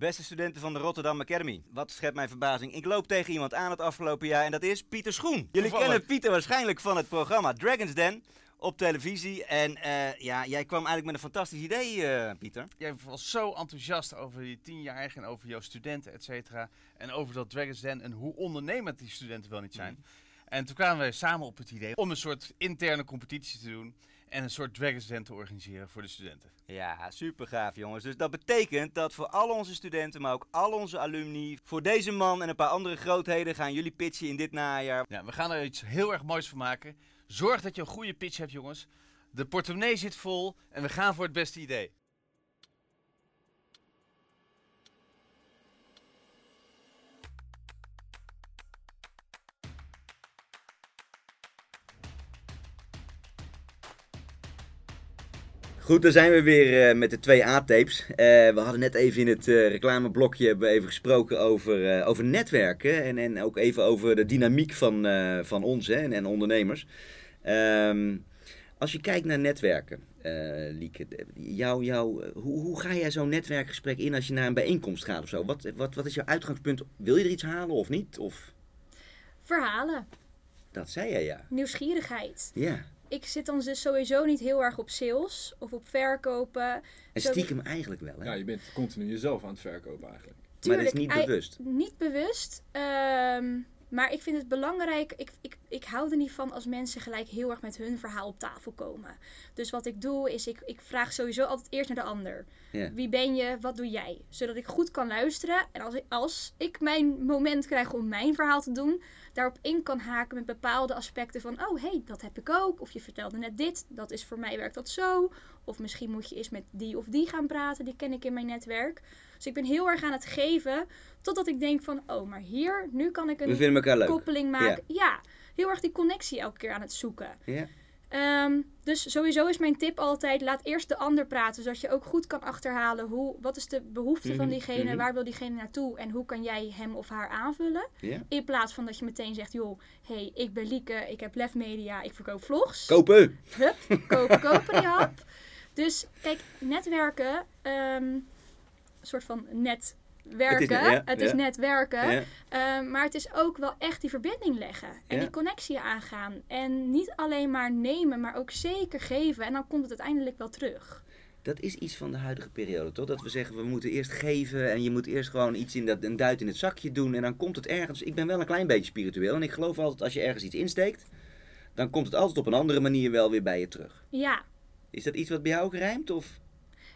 Beste studenten van de Rotterdam Academy, wat schept mijn verbazing. Ik loop tegen iemand aan het afgelopen jaar en dat is Pieter Schoen. Jullie Toevallig. kennen Pieter waarschijnlijk van het programma Dragon's Den op televisie. En eh, ja, jij kwam eigenlijk met een fantastisch idee, eh, Pieter. Jij was zo enthousiast over die tienjarige en over jouw studenten, et cetera. En over dat Dragons Den en hoe ondernemend die studenten wel niet zijn. Mhm. En toen kwamen wij samen op het idee om een soort interne competitie te doen. En een soort Dragons Den te organiseren voor de studenten. Ja, super gaaf jongens. Dus dat betekent dat voor al onze studenten, maar ook al onze alumni, voor deze man en een paar andere grootheden gaan jullie pitchen in dit najaar. Ja, we gaan er iets heel erg moois van maken. Zorg dat je een goede pitch hebt, jongens. De portemonnee zit vol en we gaan voor het beste idee. Goed, dan zijn we weer eh, met de twee A-tapes. Eh, we hadden net even in het eh, reclameblokje hebben we even gesproken over, over netwerken. En, en ook even over de dynamiek van, van ons hè, en, en ondernemers. Ehm, als je kijkt naar netwerken, Lieke, jou, jou, hoe, hoe ga jij zo'n netwerkgesprek in als je naar een bijeenkomst gaat of zo? Wat, wat, wat is jouw uitgangspunt? Wil je er iets halen of niet? Of, Verhalen, dat zei jij ja. nieuwsgierigheid. Ja. Ik zit dan dus sowieso niet heel erg op sales of op verkopen. En Zo- stiekem eigenlijk wel. Hè? Ja, je bent continu jezelf aan het verkopen eigenlijk. maar dat is Tuurlijk, niet bewust. Niet bewust. ehm, maar ik vind het belangrijk. Ik, ik, ik hou er niet van als mensen gelijk heel erg met hun verhaal op tafel komen. Dus wat ik doe is, ik, ik vraag sowieso altijd eerst naar de ander. Wie ben je? Wat doe jij? Zodat ik goed kan luisteren. En als ik, als ik mijn moment krijg om mijn verhaal te doen, daarop in kan haken met bepaalde aspecten van, oh hey, dat heb ik ook. Of je vertelde net dit, dat is voor mij werkt dat zo. Of misschien moet je eens met die of die gaan praten, die ken ik in mijn netwerk. Dus ik ben heel erg aan het geven, totdat ik denk van, oh, maar hier, nu kan ik een koppeling maken. Ja. heel erg die connectie elke keer aan het zoeken. Ja. Ehm, dus sowieso is mijn tip altijd: laat eerst de ander praten, zodat je ook goed kan achterhalen hoe, wat is de behoefte van Mhm, diegene, mhm. waar wil diegene naartoe en hoe kan jij hem of haar aanvullen. In plaats van dat je meteen zegt: joh, hey, ik ben Lieke, ik heb Lef Media, ik verkoop vlogs. Kopen! Hup, kopen, kopen die hap. Dus kijk, netwerken, ehm, soort van netwerken. ja, het is ja. netwerken. Ja. Ehm, maar het is ook wel echt die verbinding leggen. En die connectie aangaan. En niet alleen maar nemen, maar ook zeker geven. En dan komt het uiteindelijk wel terug. Dat is iets van de huidige periode, toch? Dat we zeggen, we moeten eerst geven en je moet eerst gewoon iets in dat, een duit in het zakje doen en dan komt het ergens. Ik ben wel een klein beetje spiritueel en ik geloof altijd als je ergens iets insteekt, dan komt het altijd op een andere manier wel weer bij je terug. Ja, Is dat iets wat bij jou ook rijmt? Of?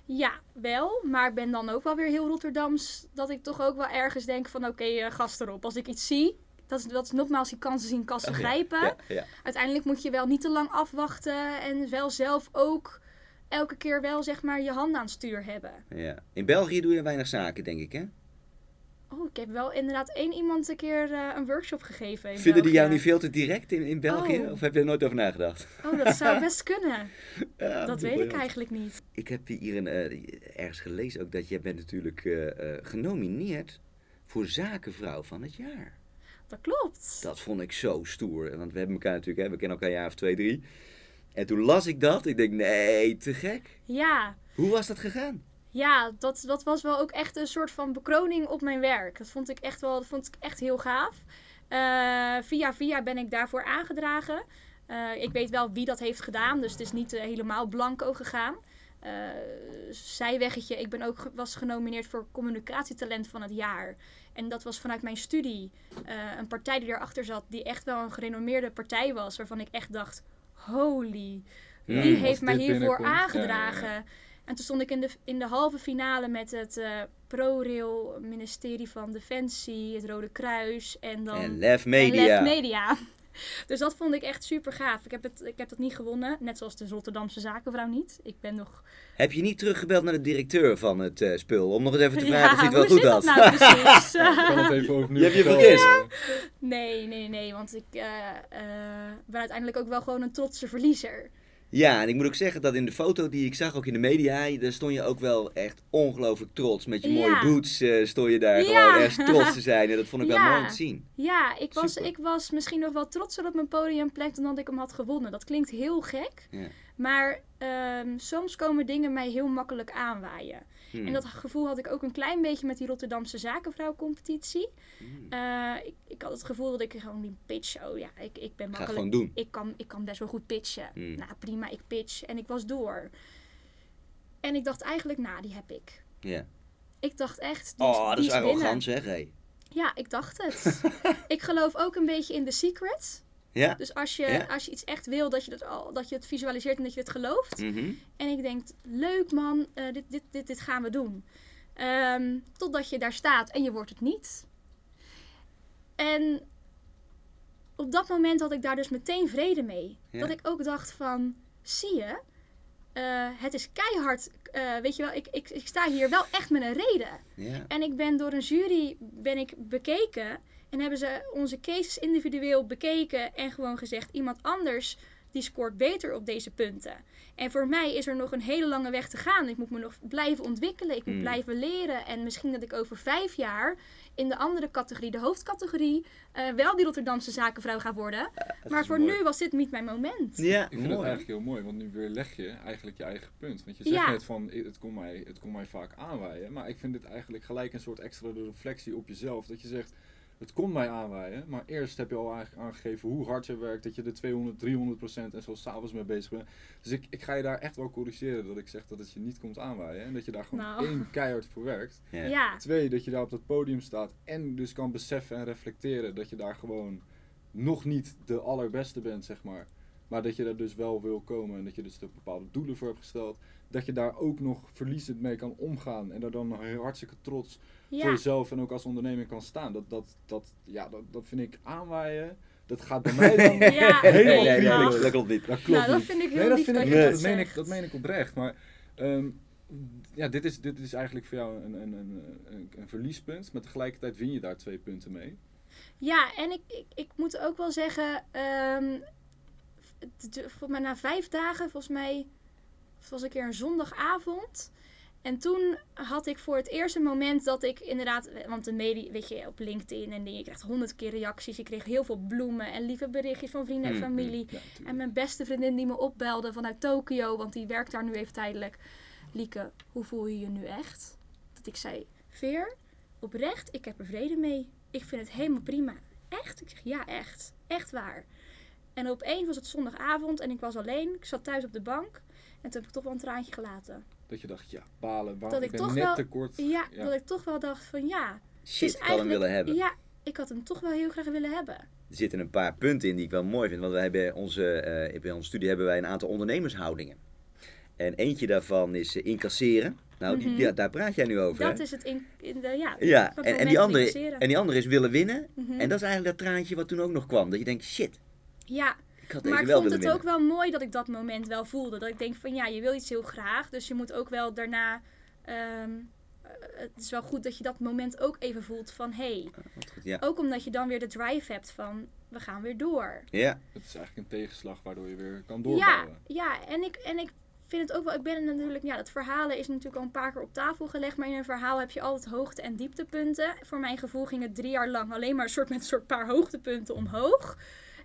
Ja, wel. Maar ik ben dan ook wel weer heel Rotterdams. Dat ik toch ook wel ergens denk van oké, eh, gas erop. Als ik iets zie, dat is, dat is nogmaals die kansen zien, kansen Oh, ja. grijpen. Ja, ja. Uiteindelijk moet je wel niet te lang afwachten. En wel zelf ook elke keer wel zeg maar je hand aan het stuur hebben. ja. In België doe je weinig zaken, denk ik, hè? Oh, ik heb wel inderdaad één iemand een keer eh, een workshop gegeven. In Vinden die jou niet veel te direct in, in België? Oh. Of heb je er nooit over nagedacht? Oh, dat zou best kunnen. Ja, Dat weet ik eigenlijk niet. Ik heb hier een, eh, ergens gelezen ook dat jij bent natuurlijk eh, genomineerd voor zakenvrouw van het jaar. Dat klopt. Dat vond ik zo stoer. Want we hebben elkaar natuurlijk, hè, we kennen elkaar een jaar of twee, drie. En toen las ik dat. Ik denk, nee, te gek. Ja, Hoe was dat gegaan? Ja dat, dat was wel ook echt een soort van bekroning op mijn werk. Dat vond ik echt wel dat vond ik echt heel gaaf. Eh, via via ben ik daarvoor aangedragen. Eh, ik weet wel wie dat heeft gedaan, dus het is niet eh, helemaal blanco gegaan. Zijweggetje, ik ben ook was genomineerd voor communicatietalent van het jaar. En dat was vanuit mijn studie een partij die erachter zat, die echt wel een gerenommeerde partij was. Waarvan ik echt dacht, holy, Hmm. wie heeft mij hiervoor aangedragen? ja, ja, En toen stond ik in de, in de halve finale met het eh ProRail, ministerie van Defensie, het Rode Kruis en dan... En Lef en Media. Lef Media. Dus dat vond ik echt super gaaf. Ik heb, het, ik heb dat niet gewonnen, net zoals de Rotterdamse zakenvrouw niet. Ik ben nog... Heb je niet teruggebeld naar de directeur van het eh, spul om nog eens even te Ja, vragen of hij het wel goed had? nou precies? Ik kan het even overnieuw Je hebt je vergist. nee, nee, nee, want ik eh, eh, ben uiteindelijk ook wel gewoon een trotse verliezer. Ja, en ik moet ook zeggen dat in de foto die ik zag, ook in de media, daar stond je ook wel echt ongelooflijk trots. Met je mooie Ja. boots eh, stond je daar Ja. gewoon echt trots te zijn. En dat vond ik wel mooi om te zien. Ja, ik was, Super. ik was misschien nog wel trotser op mijn podiumplek dan dat ik hem had gewonnen. Dat klinkt heel gek. Ja. Maar ehm, soms komen dingen mij heel makkelijk aanwaaien. Hmm. En dat gevoel had ik ook een klein beetje met die Rotterdamse zakenvrouw-competitie. Hmm. Eh, ik, ik had het gevoel dat ik gewoon die pitch, oh ja, ik, ik ben makkelijk. doen. Ik kan, ik kan best wel goed pitchen. Hmm. Nou, prima, ik pitch. En ik was door. En ik dacht eigenlijk, nou, die heb ik. Ja. Ik dacht echt, die is, Oh, dat die is is arrogant zeg, hé. Ja, ik dacht het. ik geloof ook een beetje in The Secret. Ja? Dus als je, Ja. als je iets echt wil, dat je, dat, al, dat je het visualiseert en dat je het gelooft. Mhm. En ik denk, leuk man, eh, dit, dit, dit, dit gaan we doen. Ehm, totdat je daar staat en je wordt het niet. En op dat moment had ik daar dus meteen vrede mee. Ja. Dat ik ook dacht van, zie je, eh, het is keihard. eh, weet je wel, ik, ik, ik sta hier wel echt met een reden. Ja. En ik ben door een jury ben ik bekeken. En hebben ze onze cases individueel bekeken. En gewoon gezegd, iemand anders die scoort beter op deze punten. En voor mij is er nog een hele lange weg te gaan. Ik moet me nog blijven ontwikkelen. Ik moet Mm. blijven leren. En misschien dat ik over vijf jaar in de andere categorie, de hoofdcategorie, eh, wel die Rotterdamse zakenvrouw ga worden. Maar voor mooi. nu was dit niet mijn moment. Ja, Ik vind het eigenlijk heel mooi, want nu weerleg je eigenlijk je eigen punt. Want je zegt Ja. net van, het kon, mij, het kon mij vaak aanwaaien. Maar ik vind dit eigenlijk gelijk een soort extra reflectie op jezelf. Dat je zegt, het kon mij aanwaaien. Maar eerst heb je al eigenlijk aangegeven hoe hard je werkt. Dat je er 200, 300 procent en zo s'avonds mee bezig bent. Dus ik, ik ga je daar echt wel corrigeren. Dat ik zeg dat het je niet komt aanwaaien. En dat je daar gewoon Nou. één keihard voor werkt. Ja. Ja, Twee, dat je daar op dat podium staat en dus kan beseffen en reflecteren dat je daar gewoon nog niet de allerbeste bent, zeg maar. Maar dat je daar dus wel wil komen en dat je dus er bepaalde doelen voor hebt gesteld. Dat je daar ook nog verliezend mee kan omgaan en daar dan heel hartstikke trots voor jezelf en ook als ondernemer kan staan. Dat, dat, dat, ja, dat, dat vind ik aanwaaien. Dat gaat bij mij dan Ja, helemaal nee, dat, dat klopt niet. dat klopt Nou, dat niet. vind ik heel nee, dat vind dat ik, je dat, dat meen ik, dat meen ik oprecht. Maar ehm, ja, dit, is, dit is eigenlijk voor jou een, een, een, een, een verliespunt. Maar tegelijkertijd win je daar twee punten mee. Ja, en ik, ik, ik moet ook wel zeggen, ehm, du- volgens mij na vijf dagen, volgens mij het was een keer een zondagavond. En toen had ik voor het eerst een moment dat ik inderdaad, want de media, weet je, op LinkedIn en dingen, je krijgt honderd keer reacties. Ik kreeg heel veel bloemen en lieve berichtjes van vrienden en Mm, familie. Ja, En mijn beste vriendin die me opbelde vanuit Tokio, want die werkt daar nu even tijdelijk. Lieke, hoe voel je je nu echt? Dat ik zei, Veer, oprecht, ik heb er vrede mee. Ik vind het helemaal prima. Echt? Ik zeg, ja, echt. Echt waar. En opeens was het zondagavond en ik was alleen. Ik zat thuis op de bank. En toen heb ik toch wel een traantje gelaten. Dat je dacht, ja, balen, waarom Dat ik toch net wel- te kort. Ja, Ja. dat ik toch wel dacht van ja. Shit, is ik had hem willen hebben. Ja, ik had hem toch wel heel graag willen hebben. Er zitten een paar punten in die ik wel mooi vind. Want wij hebben onze, eh, bij onze studie hebben wij een aantal ondernemershoudingen. En eentje daarvan is eh, incasseren. Nou, die, Mhm. ja, daar praat jij nu over. Dat hè? is het in, in de, ja. Ja, en, die andere, en die andere is willen winnen. Mhm. En dat is eigenlijk dat traantje wat toen ook nog kwam. Dat je denkt, shit, Ja, had maar ik vond het ook wel mooi dat ik dat moment wel voelde. Dat ik denk van ja, je wil iets heel graag. Dus je moet ook wel daarna... ehm, eh, het is wel goed dat je dat moment ook even voelt van hé. Hey, goed, Ja. ook omdat je dan weer de drive hebt van we gaan weer door. ja, Het is eigenlijk een tegenslag waardoor je weer kan Ja, doorbouwen. ja en, ik, en ik vind het ook wel. Ik ben natuurlijk. Ja, dat verhalen is natuurlijk al een paar keer op tafel gelegd. Maar in een verhaal heb je altijd hoogte- en dieptepunten. Voor mijn gevoel ging het drie jaar lang alleen maar een soort met een soort paar hoogtepunten omhoog.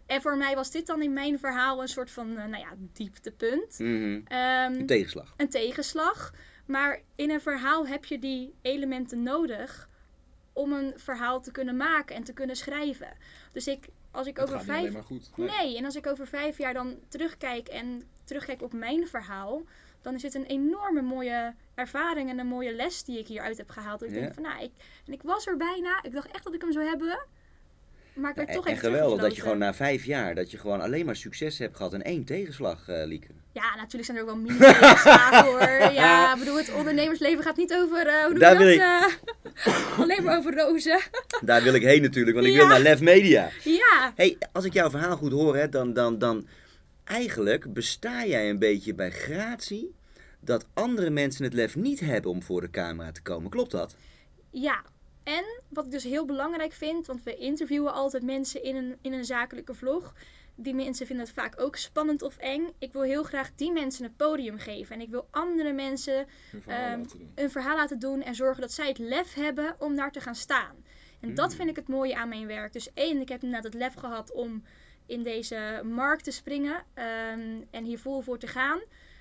En voor mij was dit dan in mijn verhaal een soort van, eh, nou ja, dieptepunt. Ehm, Een tegenslag. een tegenslag. Maar in een verhaal heb je die elementen nodig om een verhaal te kunnen maken en te kunnen schrijven. Dus ik, als ik over gaat niet alleen vijf. maar goed. Nee, en als ik over vijf jaar dan terugkijk en terugkijk op mijn verhaal, dan is het een enorme mooie ervaring en een mooie les die ik hieruit heb gehaald. Ik Ja. denk van, nou, ik, en ik was er bijna. Ik dacht echt dat ik hem zou hebben. Maar ik werd Ja, toch en even geweldig dat je gewoon na vijf jaar, dat je gewoon alleen maar succes hebt gehad en één tegenslag, Lieke. Ja, natuurlijk zijn er ook wel mini-tegenslagen hoor. Ja, ik bedoel, het ondernemersleven gaat niet over, eh, hoe Daar wil dat? eh, alleen maar over rozen. Daar wil ik heen natuurlijk, want ik Ja. wil naar Lef Media. Ja, hey, als ik jouw verhaal goed hoor, hè, dan, dan, dan eigenlijk besta jij een beetje bij gratie dat andere mensen het lef niet hebben om voor de camera te komen. Klopt dat? ja. En wat ik dus heel belangrijk vind, want we interviewen altijd mensen in een, in een zakelijke vlog. Die mensen vinden het vaak ook spannend of eng. Ik wil heel graag die mensen een podium geven. En ik wil andere mensen Hun verhaal Ehm, laten doen. een verhaal laten doen en zorgen dat zij het lef hebben om daar te gaan staan. En dat Mm. vind ik het mooie aan mijn werk. Dus één, ik heb inderdaad het lef gehad om in deze markt te springen ehm, en hier vol voor te gaan.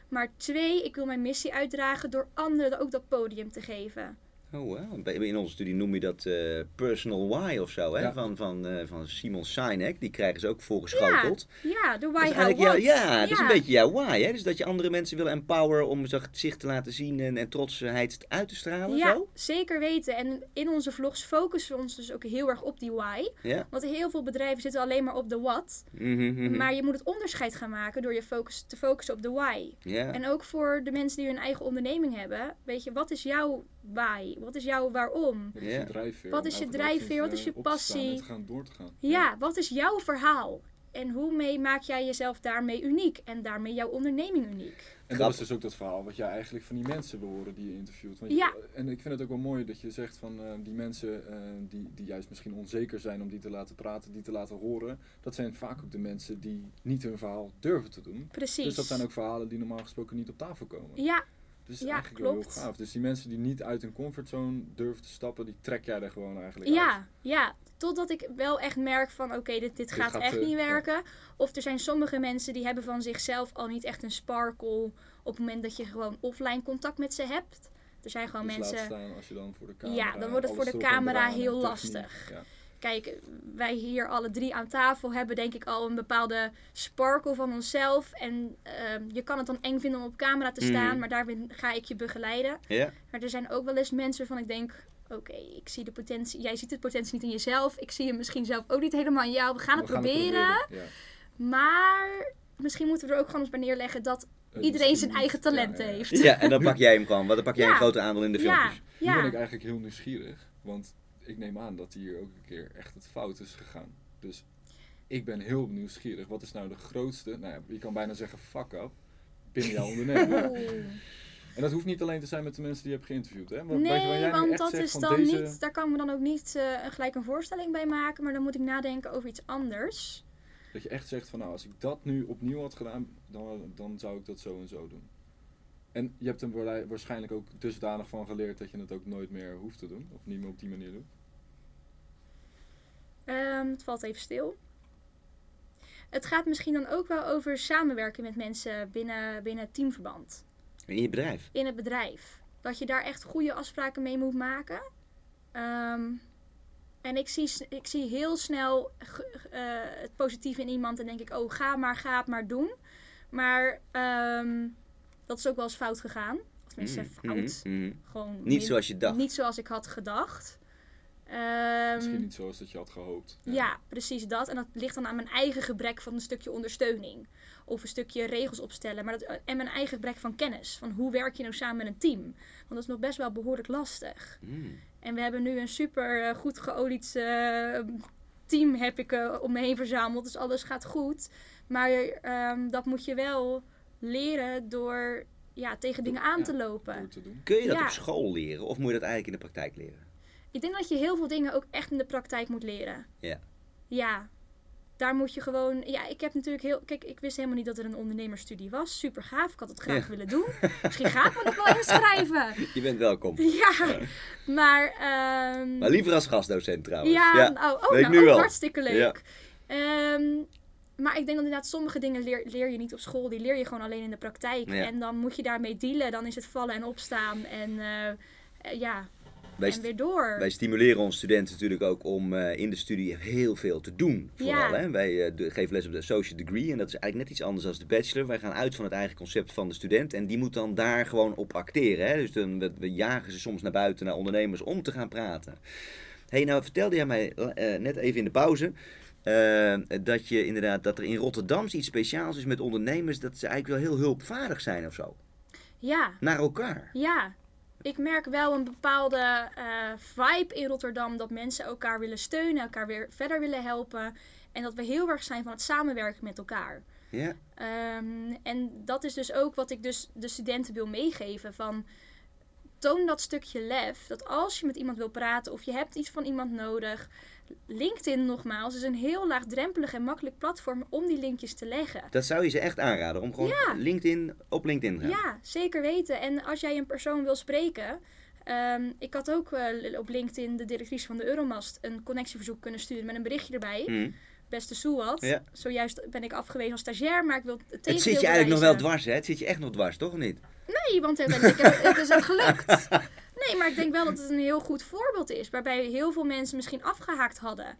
Maar twee, ik wil mijn missie uitdragen door anderen ook dat podium te geven. Oh, wow. In onze studie noem je dat eh, personal why of zo, hè? Ja. Van, van, eh, van Simon Sinek. Die krijgen ze ook voorgeschoteld. Ja, de why, how, what. jouw- ja, dat is een Ja. beetje jouw why, hè? Dus dat je andere mensen wil empoweren om zich te laten zien en, en trotsheid uit te stralen, Ja, zo? zeker weten. En in onze vlogs focussen we ons dus ook heel erg op die why. Ja. Want heel veel bedrijven zitten alleen maar op de what. Mhm, mhm. Maar je moet het onderscheid gaan maken door je focus, te focussen op de why. ja. En ook voor de mensen die hun eigen onderneming hebben. Weet je, wat is jouw why? Wat is jouw waarom? Wat is je drijfveer? Wat is je drijfveer? Wat is eh, je passie? Te gaan door te gaan. Ja, wat is jouw verhaal? En hoe mee maak jij jezelf daarmee uniek? En daarmee jouw onderneming uniek? En dat is dus ook dat verhaal wat jij eigenlijk van die mensen wil horen die je interviewt. Want Ja. je- en ik vind het ook wel mooi dat je zegt van eh, die mensen eh, die, die juist misschien onzeker zijn om die te laten praten, die te laten horen. Dat zijn vaak ook de mensen die niet hun verhaal durven te doen. Precies. Dus dat zijn ook verhalen die normaal gesproken niet op tafel komen. Ja, Dus ja, eigenlijk wel heel klopt. gaaf. Dus die mensen die niet uit hun comfortzone durven te stappen, die trek jij er gewoon eigenlijk uit. ja, ja. Totdat ik wel echt merk van oké, dit, dit gaat, gaat, echt eh, niet ja. werken. Of er zijn sommige mensen die hebben van zichzelf al niet echt een sparkle op het moment dat je gewoon offline contact met ze hebt. Er zijn gewoon Dus mensen. staan als je dan voor de camera... Ja, dan wordt het voor de camera heel lastig. Ja. Kijk, wij hier alle drie aan tafel hebben denk ik al een bepaalde sparkle van onszelf. En ehm, je kan het dan eng vinden om op camera te staan, Mhm. maar daarin ga ik je begeleiden. ja. Maar er zijn ook wel eens mensen waarvan ik denk, oké, ik zie de potentie. Jij ziet de potentie niet in jezelf. Ik zie hem misschien zelf ook niet helemaal in jou. We gaan het We gaan proberen. Ja. Maar misschien moeten we er ook gewoon eens bij neerleggen dat Het iedereen zijn eigen ja, talenten ja, ja. heeft. ja, en dan pak jij hem gewoon, want dan pak jij Ja. een groter aandeel in de Ja, filmpjes. Nu ben ik ja. eigenlijk heel nieuwsgierig, want ik neem aan dat hier ook een keer echt het fout is gegaan. Dus ik ben heel nieuwsgierig. Wat is nou de grootste, nou ja, je kan bijna zeggen fuck up, binnen jouw onderneming? En dat hoeft niet alleen te zijn met de mensen die je hebt geïnterviewd, hè? Waar jij want dat zegt is dan deze- niet, daar kan ik me dan ook niet eh, gelijk een voorstelling bij maken, maar dan moet ik nadenken over iets anders. Dat je echt zegt van nou, als ik dat nu opnieuw had gedaan, dan, dan zou ik dat zo en zo doen. En je hebt er waarlei- waarschijnlijk ook dusdanig van geleerd dat je het ook nooit meer hoeft te doen. Of niet meer op die manier doet. Ehm, het valt even stil. Het gaat misschien dan ook wel over samenwerken met mensen binnen, binnen teamverband. In je bedrijf. In het bedrijf. Dat je daar echt goede afspraken mee moet maken. Ehm, en ik zie, ik zie heel snel eh, het positieve in iemand en denk ik, oh ga maar, ga het maar doen. Maar ehm, dat is ook wel eens fout gegaan. Of tenminste, Mhm, fout. mhm, mhm. Gewoon Niet min- zoals je dacht. Niet zoals ik had gedacht. Ehm, Misschien niet zoals dat je had gehoopt. ja, precies dat. En dat ligt dan aan mijn eigen gebrek van een stukje ondersteuning. Of een stukje regels opstellen. Maar dat, en mijn eigen gebrek van kennis. Van hoe werk je nou samen met een team? Want dat is nog best wel behoorlijk lastig. Mm. En we hebben nu een super eh, goed geolied eh, team heb ik eh, om me heen verzameld. Dus alles gaat goed. Maar ehm, dat moet je wel leren door ja, tegen dingen aan Ja, te lopen. Te. Kun je dat Ja. op school leren of moet je dat eigenlijk in de praktijk leren? Ik denk dat je heel veel dingen ook echt in de praktijk moet leren. Ja. Ja. Daar moet je gewoon. Ja, ik heb natuurlijk heel. Kijk, ik wist helemaal niet dat er een ondernemersstudie was. Super gaaf. Ik had het graag Ja. willen doen. Misschien ga ik me nog wel inschrijven. Je bent welkom. Ja. Maar. ehm, Maar liever als gastdocent trouwens. ja, ja. nou, oh, ik nou, nu ook al. hartstikke leuk. Ehm, maar ik denk dat inderdaad sommige dingen leer, leer je niet op school. Die leer je gewoon alleen in de praktijk. Ja. En dan moet je daarmee dealen. Dan is het vallen en opstaan. En eh, ja, Wij, en weer door. wij stimuleren onze studenten natuurlijk ook om eh, in de studie heel veel te doen. Vooral, Ja. hè? Wij eh, de- geven les op de associate degree en dat is eigenlijk net iets anders dan de bachelor. Wij gaan uit van het eigen concept van de student en die moet dan daar gewoon op acteren. Hè? Dus dan, we, we jagen ze soms naar buiten, naar ondernemers, om te gaan praten. hey, nou vertelde jij mij eh, net even in de pauze... dat je inderdaad dat er in Rotterdam iets speciaals is met ondernemers, dat ze eigenlijk wel heel hulpvaardig zijn of zo. Ja, Naar elkaar. ja. Ik merk wel een bepaalde eh, vibe in Rotterdam. Dat mensen elkaar willen steunen. Elkaar weer verder willen helpen. En dat we heel erg zijn van het samenwerken met elkaar. Ja. Ehm, en dat is dus ook wat ik dus de studenten wil meegeven. Van, toon dat stukje lef. Dat als je met iemand wil praten of je hebt iets van iemand nodig. LinkedIn nogmaals is een heel laagdrempelig en makkelijk platform om die linkjes te leggen. Dat zou je ze echt aanraden om gewoon Ja. LinkedIn op LinkedIn te gaan. Ja, zeker weten. En als jij een persoon wil spreken. ehm, ik had ook eh, op LinkedIn de directrice van de Euromast een connectieverzoek kunnen sturen met een berichtje erbij. Hm. Beste. Ja. Zojuist ben ik afgewezen als stagiair, maar ik wil het Het zit je eigenlijk nog wel dwars, hè? Het zit je echt nog dwars, toch of niet? Nee, want uiteindelijk heb- het is het gelukt. Nee, maar ik denk wel dat het een heel goed voorbeeld is. Waarbij heel veel mensen misschien afgehaakt hadden.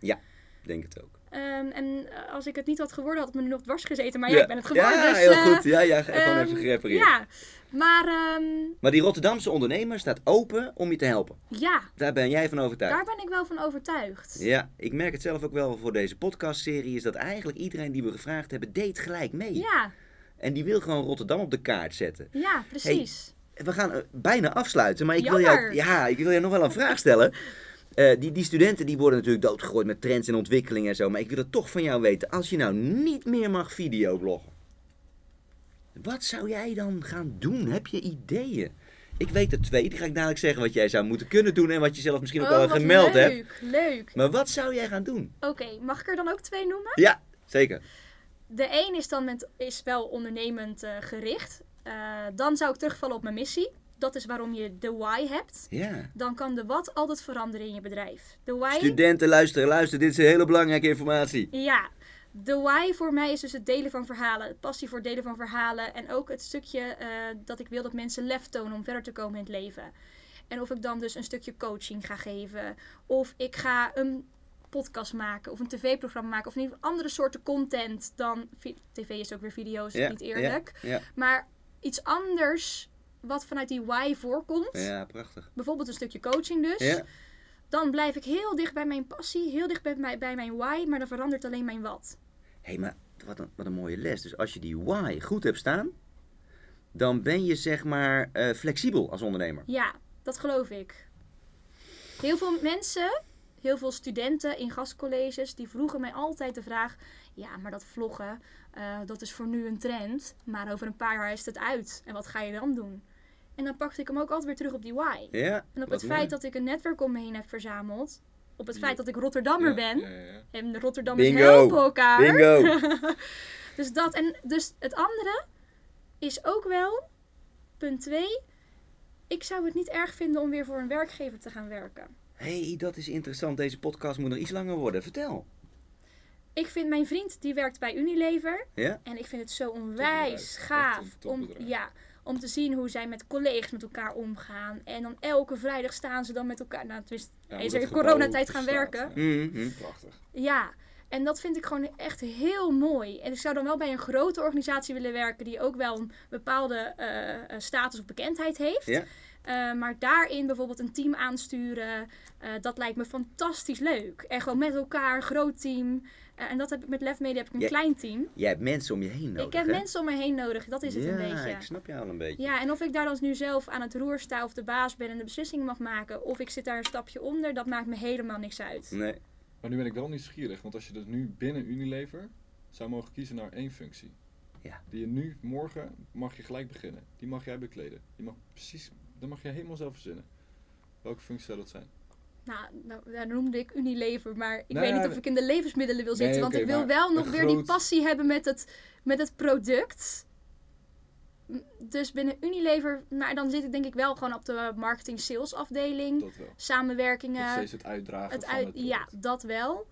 Ik denk het ook. Ehm, en eh, als ik het niet had geworden, had het me nu nog dwars gezeten. Maar ja, ik ben het geworden. Ja, dus, heel eh, goed. Ja, ja, gewoon ehm, even gerepareerd. Ja, maar ehm, Maar die Rotterdamse ondernemer staat open om je te helpen. ja, Daar ben jij van overtuigd. daar ben ik wel van overtuigd. Ja, ik merk het zelf ook wel voor deze podcastserie. Is dat eigenlijk iedereen die we gevraagd hebben, deed gelijk mee. Ja, En die wil gewoon Rotterdam op de kaart zetten. ja precies. We gaan eh, bijna afsluiten, maar ik wil, jou, ja, ik wil jou nog wel een vraag stellen. Eh, die, die studenten die worden natuurlijk doodgegooid met trends en ontwikkelingen en zo. Maar ik wil het toch van jou weten. Als je nou niet meer mag videobloggen. Wat zou jij dan gaan doen? Heb je ideeën? Ik weet er twee. Die ga ik dadelijk zeggen wat jij zou moeten kunnen doen. En wat je zelf misschien ook oh, al gemeld hebt. leuk, leuk. Maar wat zou jij gaan doen? Oké, mag ik er dan ook twee noemen? Ja, zeker. De een is dan met, is wel ondernemend eh, gericht. Eh, dan zou ik terugvallen op mijn missie. Dat is waarom je de why hebt. Ja. Dan kan de wat altijd veranderen in je bedrijf. De why, Studenten, luisteren, luisteren. Dit is hele belangrijke informatie. ja. De why voor mij is dus het delen van verhalen. Passie voor het delen van verhalen. En ook het stukje eh, dat ik wil dat mensen lef tonen om verder te komen in het leven. En of ik dan dus een stukje coaching ga geven. Of ik ga een podcast maken. Of een tv-programma maken. Of in ieder geval andere soorten content dan... TV is ook weer video's, Ja, niet eerlijk. Ja, Maar iets anders wat vanuit die why voorkomt. ja. prachtig. Bijvoorbeeld een stukje coaching dus. Ja. Dan blijf ik heel dicht bij mijn passie. Heel dicht bij, mijn- bij mijn why. Maar dan verandert alleen mijn wat. Hé, hey, maar wat een, wat een mooie les. Dus als je die why goed hebt staan, dan ben je zeg maar eh, flexibel als ondernemer. Ja, dat geloof ik. Heel veel mensen, heel veel studenten in gastcolleges, die vroegen mij altijd de vraag: ja, maar dat vloggen, eh, dat is voor nu een trend, maar over een paar jaar is het uit. En wat ga je dan doen? En dan pakte ik hem ook altijd weer terug op die why. Ja, En op het mooi. feit dat ik een netwerk om me heen heb verzameld, op het Ja. feit dat ik Rotterdammer Ja, ben. En de Rotterdammers Bingo. helpen elkaar. Bingo! Dus dat. En dus het andere is ook wel, punt 2. Ik zou het niet erg vinden om weer voor een werkgever te gaan werken. Hé, hey, dat is interessant. Deze podcast moet nog iets langer worden. Vertel. Ik vind mijn vriend, die werkt bij Unilever. Ja? En ik vind het zo onwijs gaaf om, ja, om te zien hoe zij met collega's met elkaar omgaan. En dan elke vrijdag staan ze dan met elkaar. Nou, tenminste, Ja, is er coronatijd gaan werken. ja. Mhm. Prachtig. Ja, en dat vind ik gewoon echt heel mooi. En ik zou dan wel bij een grote organisatie willen werken die ook wel een bepaalde eh, eh, status of bekendheid heeft. Ja. Eh, maar daarin bijvoorbeeld een team aansturen, dat lijkt me fantastisch leuk. En gewoon met elkaar, groot team. En dat heb ik met Lef Media heb ik een Ja. klein team. Jij hebt mensen om je heen nodig, ik heb hè? mensen om me heen nodig, dat is het ja, een beetje. ik snap jou al een beetje. Ja, en of ik daar dan nu zelf aan het roer sta of de baas ben en de beslissingen mag maken, of ik zit daar een stapje onder, dat maakt me helemaal niks uit. Nee. Maar nu ben ik wel nieuwsgierig, want als je dus nu binnen Unilever zou mogen kiezen naar één functie. Ja. Die je nu, morgen, mag je gelijk beginnen. Die mag jij bekleden. Die mag precies, dat mag je helemaal zelf verzinnen. Welke functie zou dat zijn? Nou, nou, daar noemde ik Unilever, maar ik weet niet of nee. ik in de levensmiddelen wil zitten. Nee, want ik wil wel nog weer die passie hebben met het, met het product. Dus binnen Unilever, maar dan zit ik denk ik wel gewoon op de marketing-sales afdeling. Dat wel. Samenwerkingen. Nog steeds het uitdragen Het van het ja, dat wel.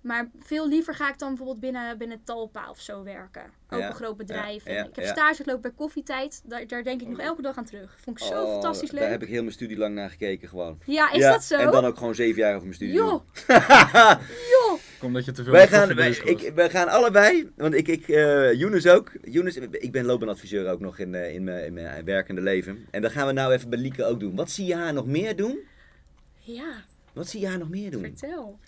Maar veel liever ga ik dan bijvoorbeeld binnen, binnen Talpa of zo werken. Ook Ja, een groot bedrijf. ja, En ja, ik heb ja. stage gelopen bij Koffietijd. Daar, daar denk ik nog elke dag aan terug. Vond ik zo Oh, fantastisch leuk. Daar heb ik heel mijn studie lang naar gekeken gewoon. Ja, is Ja, dat zo? En dan ook gewoon zeven jaar over mijn studie. Joh, joh. Kom dat je te veel Wij gaan, wij, ik, wij gaan allebei, want ik, ik eh Younes ook. Younes, ik ben loopbaanadviseur ook nog in, eh, in, mijn, in mijn werkende leven. En dat gaan we nou even bij Lieke ook doen. Wat zie je haar nog meer doen? Ja, Wat zie je haar nog meer doen? vertel.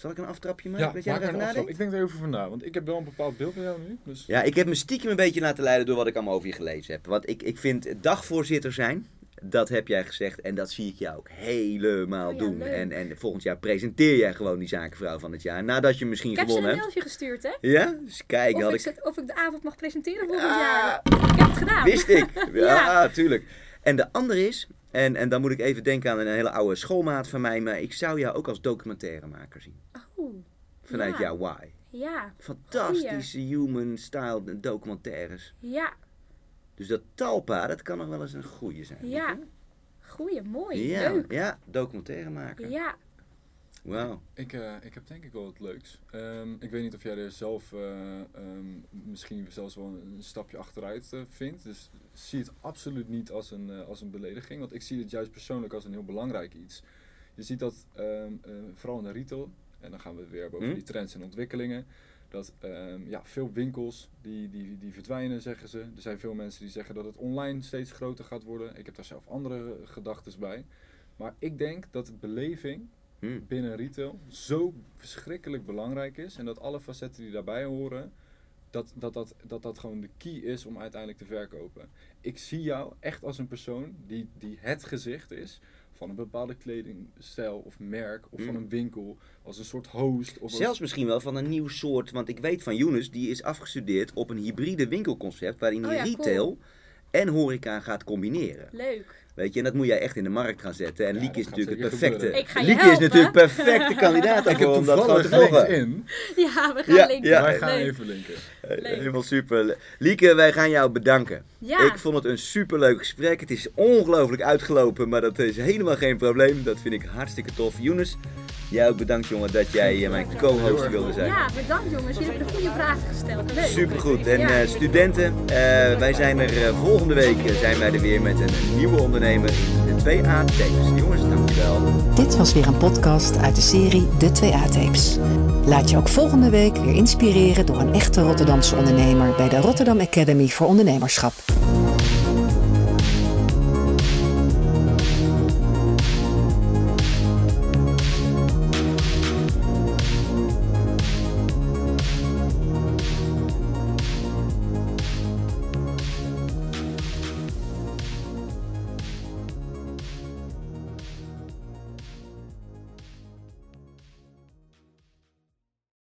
Zal ik een aftrapje maken? Ja, dat jij maak er even nadenkt? Ik denk er even van na, want ik heb wel een bepaald beeld bij jou nu. Dus Ja, ik heb me stiekem een beetje laten leiden door wat ik allemaal over je gelezen heb. Want ik, ik vind dagvoorzitter zijn, dat heb jij gezegd. En dat zie ik jou ook helemaal Oh ja, doen. leuk. En, en volgend jaar presenteer jij gewoon die zakenvrouw van het jaar. Nadat je misschien Ik heb ze een gewonnen hebt. mailtje gestuurd, hè? Ja? Dus kijk, Of had ik, of ik de avond mag presenteren volgend Ah. jaar. Ik heb het gedaan. Wist ik. Ja, Ja. tuurlijk. En de andere is, en, en dan moet ik even denken aan een hele oude schoolmaat van mij, maar ik zou jou ook als documentairemaker zien. Oeh, Vanuit Ja. jouw why. ja, Fantastische human style documentaires. ja, Dus dat talpa, dat kan nog wel eens een goeie zijn. Ja. goeie, mooi, Ja, leuk. ja, documentairemaker. Ja, Wauw. ik, eh, ik heb denk ik wel wat leuks. Ehm, ik weet niet of jij er zelf eh, ehm, misschien zelfs wel een, een stapje achteruit eh, vindt. Dus zie het absoluut niet als een, als een belediging. Want ik zie het juist persoonlijk als een heel belangrijk iets. Je ziet dat ehm, eh, vooral in de retail, en dan gaan we het weer over Hm? die trends en ontwikkelingen. Dat ja, veel winkels die, die, die verdwijnen, zeggen ze. Er zijn veel mensen die zeggen dat het online steeds groter gaat worden. Ik heb daar zelf andere gedachten bij. Maar ik denk dat de beleving Hm. binnen retail zo verschrikkelijk belangrijk is. En dat alle facetten die daarbij horen, dat dat, dat, dat dat gewoon de key is om uiteindelijk te verkopen. Ik zie jou echt als een persoon die, die het gezicht is van een bepaalde kledingstijl of merk of van Mm. een winkel. Als een soort host. Of als- Zelfs misschien wel van een nieuw soort, want ik weet van Younes, die is afgestudeerd op een hybride winkelconcept waarin hij Oh ja, cool. retail en horeca gaat combineren. leuk. Weet je, en dat moet jij echt in de markt gaan zetten. En Ja, Lieke is natuurlijk het perfecte. Ik ga je Lieke is natuurlijk perfecte kandidaat daarvoor om dat gewoon te volgen. Ja, we gaan Ja, linken. ja. Wij gaan leuk. even linken. Leuk. Helemaal super. Lieke, wij gaan jou bedanken. Ja, Ik vond het een superleuk gesprek. Het is ongelooflijk uitgelopen, maar dat is helemaal geen probleem. Dat vind ik hartstikke tof. Younes, jij ook bedankt jongen dat jij eh, mijn co-host wilde zijn. ja, bedankt jongens. Jullie hebben de goede vragen gesteld. Leuk. Supergoed. En Ja. eh, studenten, eh, wij zijn er eh, volgende week eh, zijn wij er weer met een nieuwe de 2A tapes. Jongens, dankjewel. Dit was weer een podcast uit de serie De 2A-tapes. Laat je ook volgende week weer inspireren door een echte Rotterdamse ondernemer bij de Rotterdam Academy voor Ondernemerschap.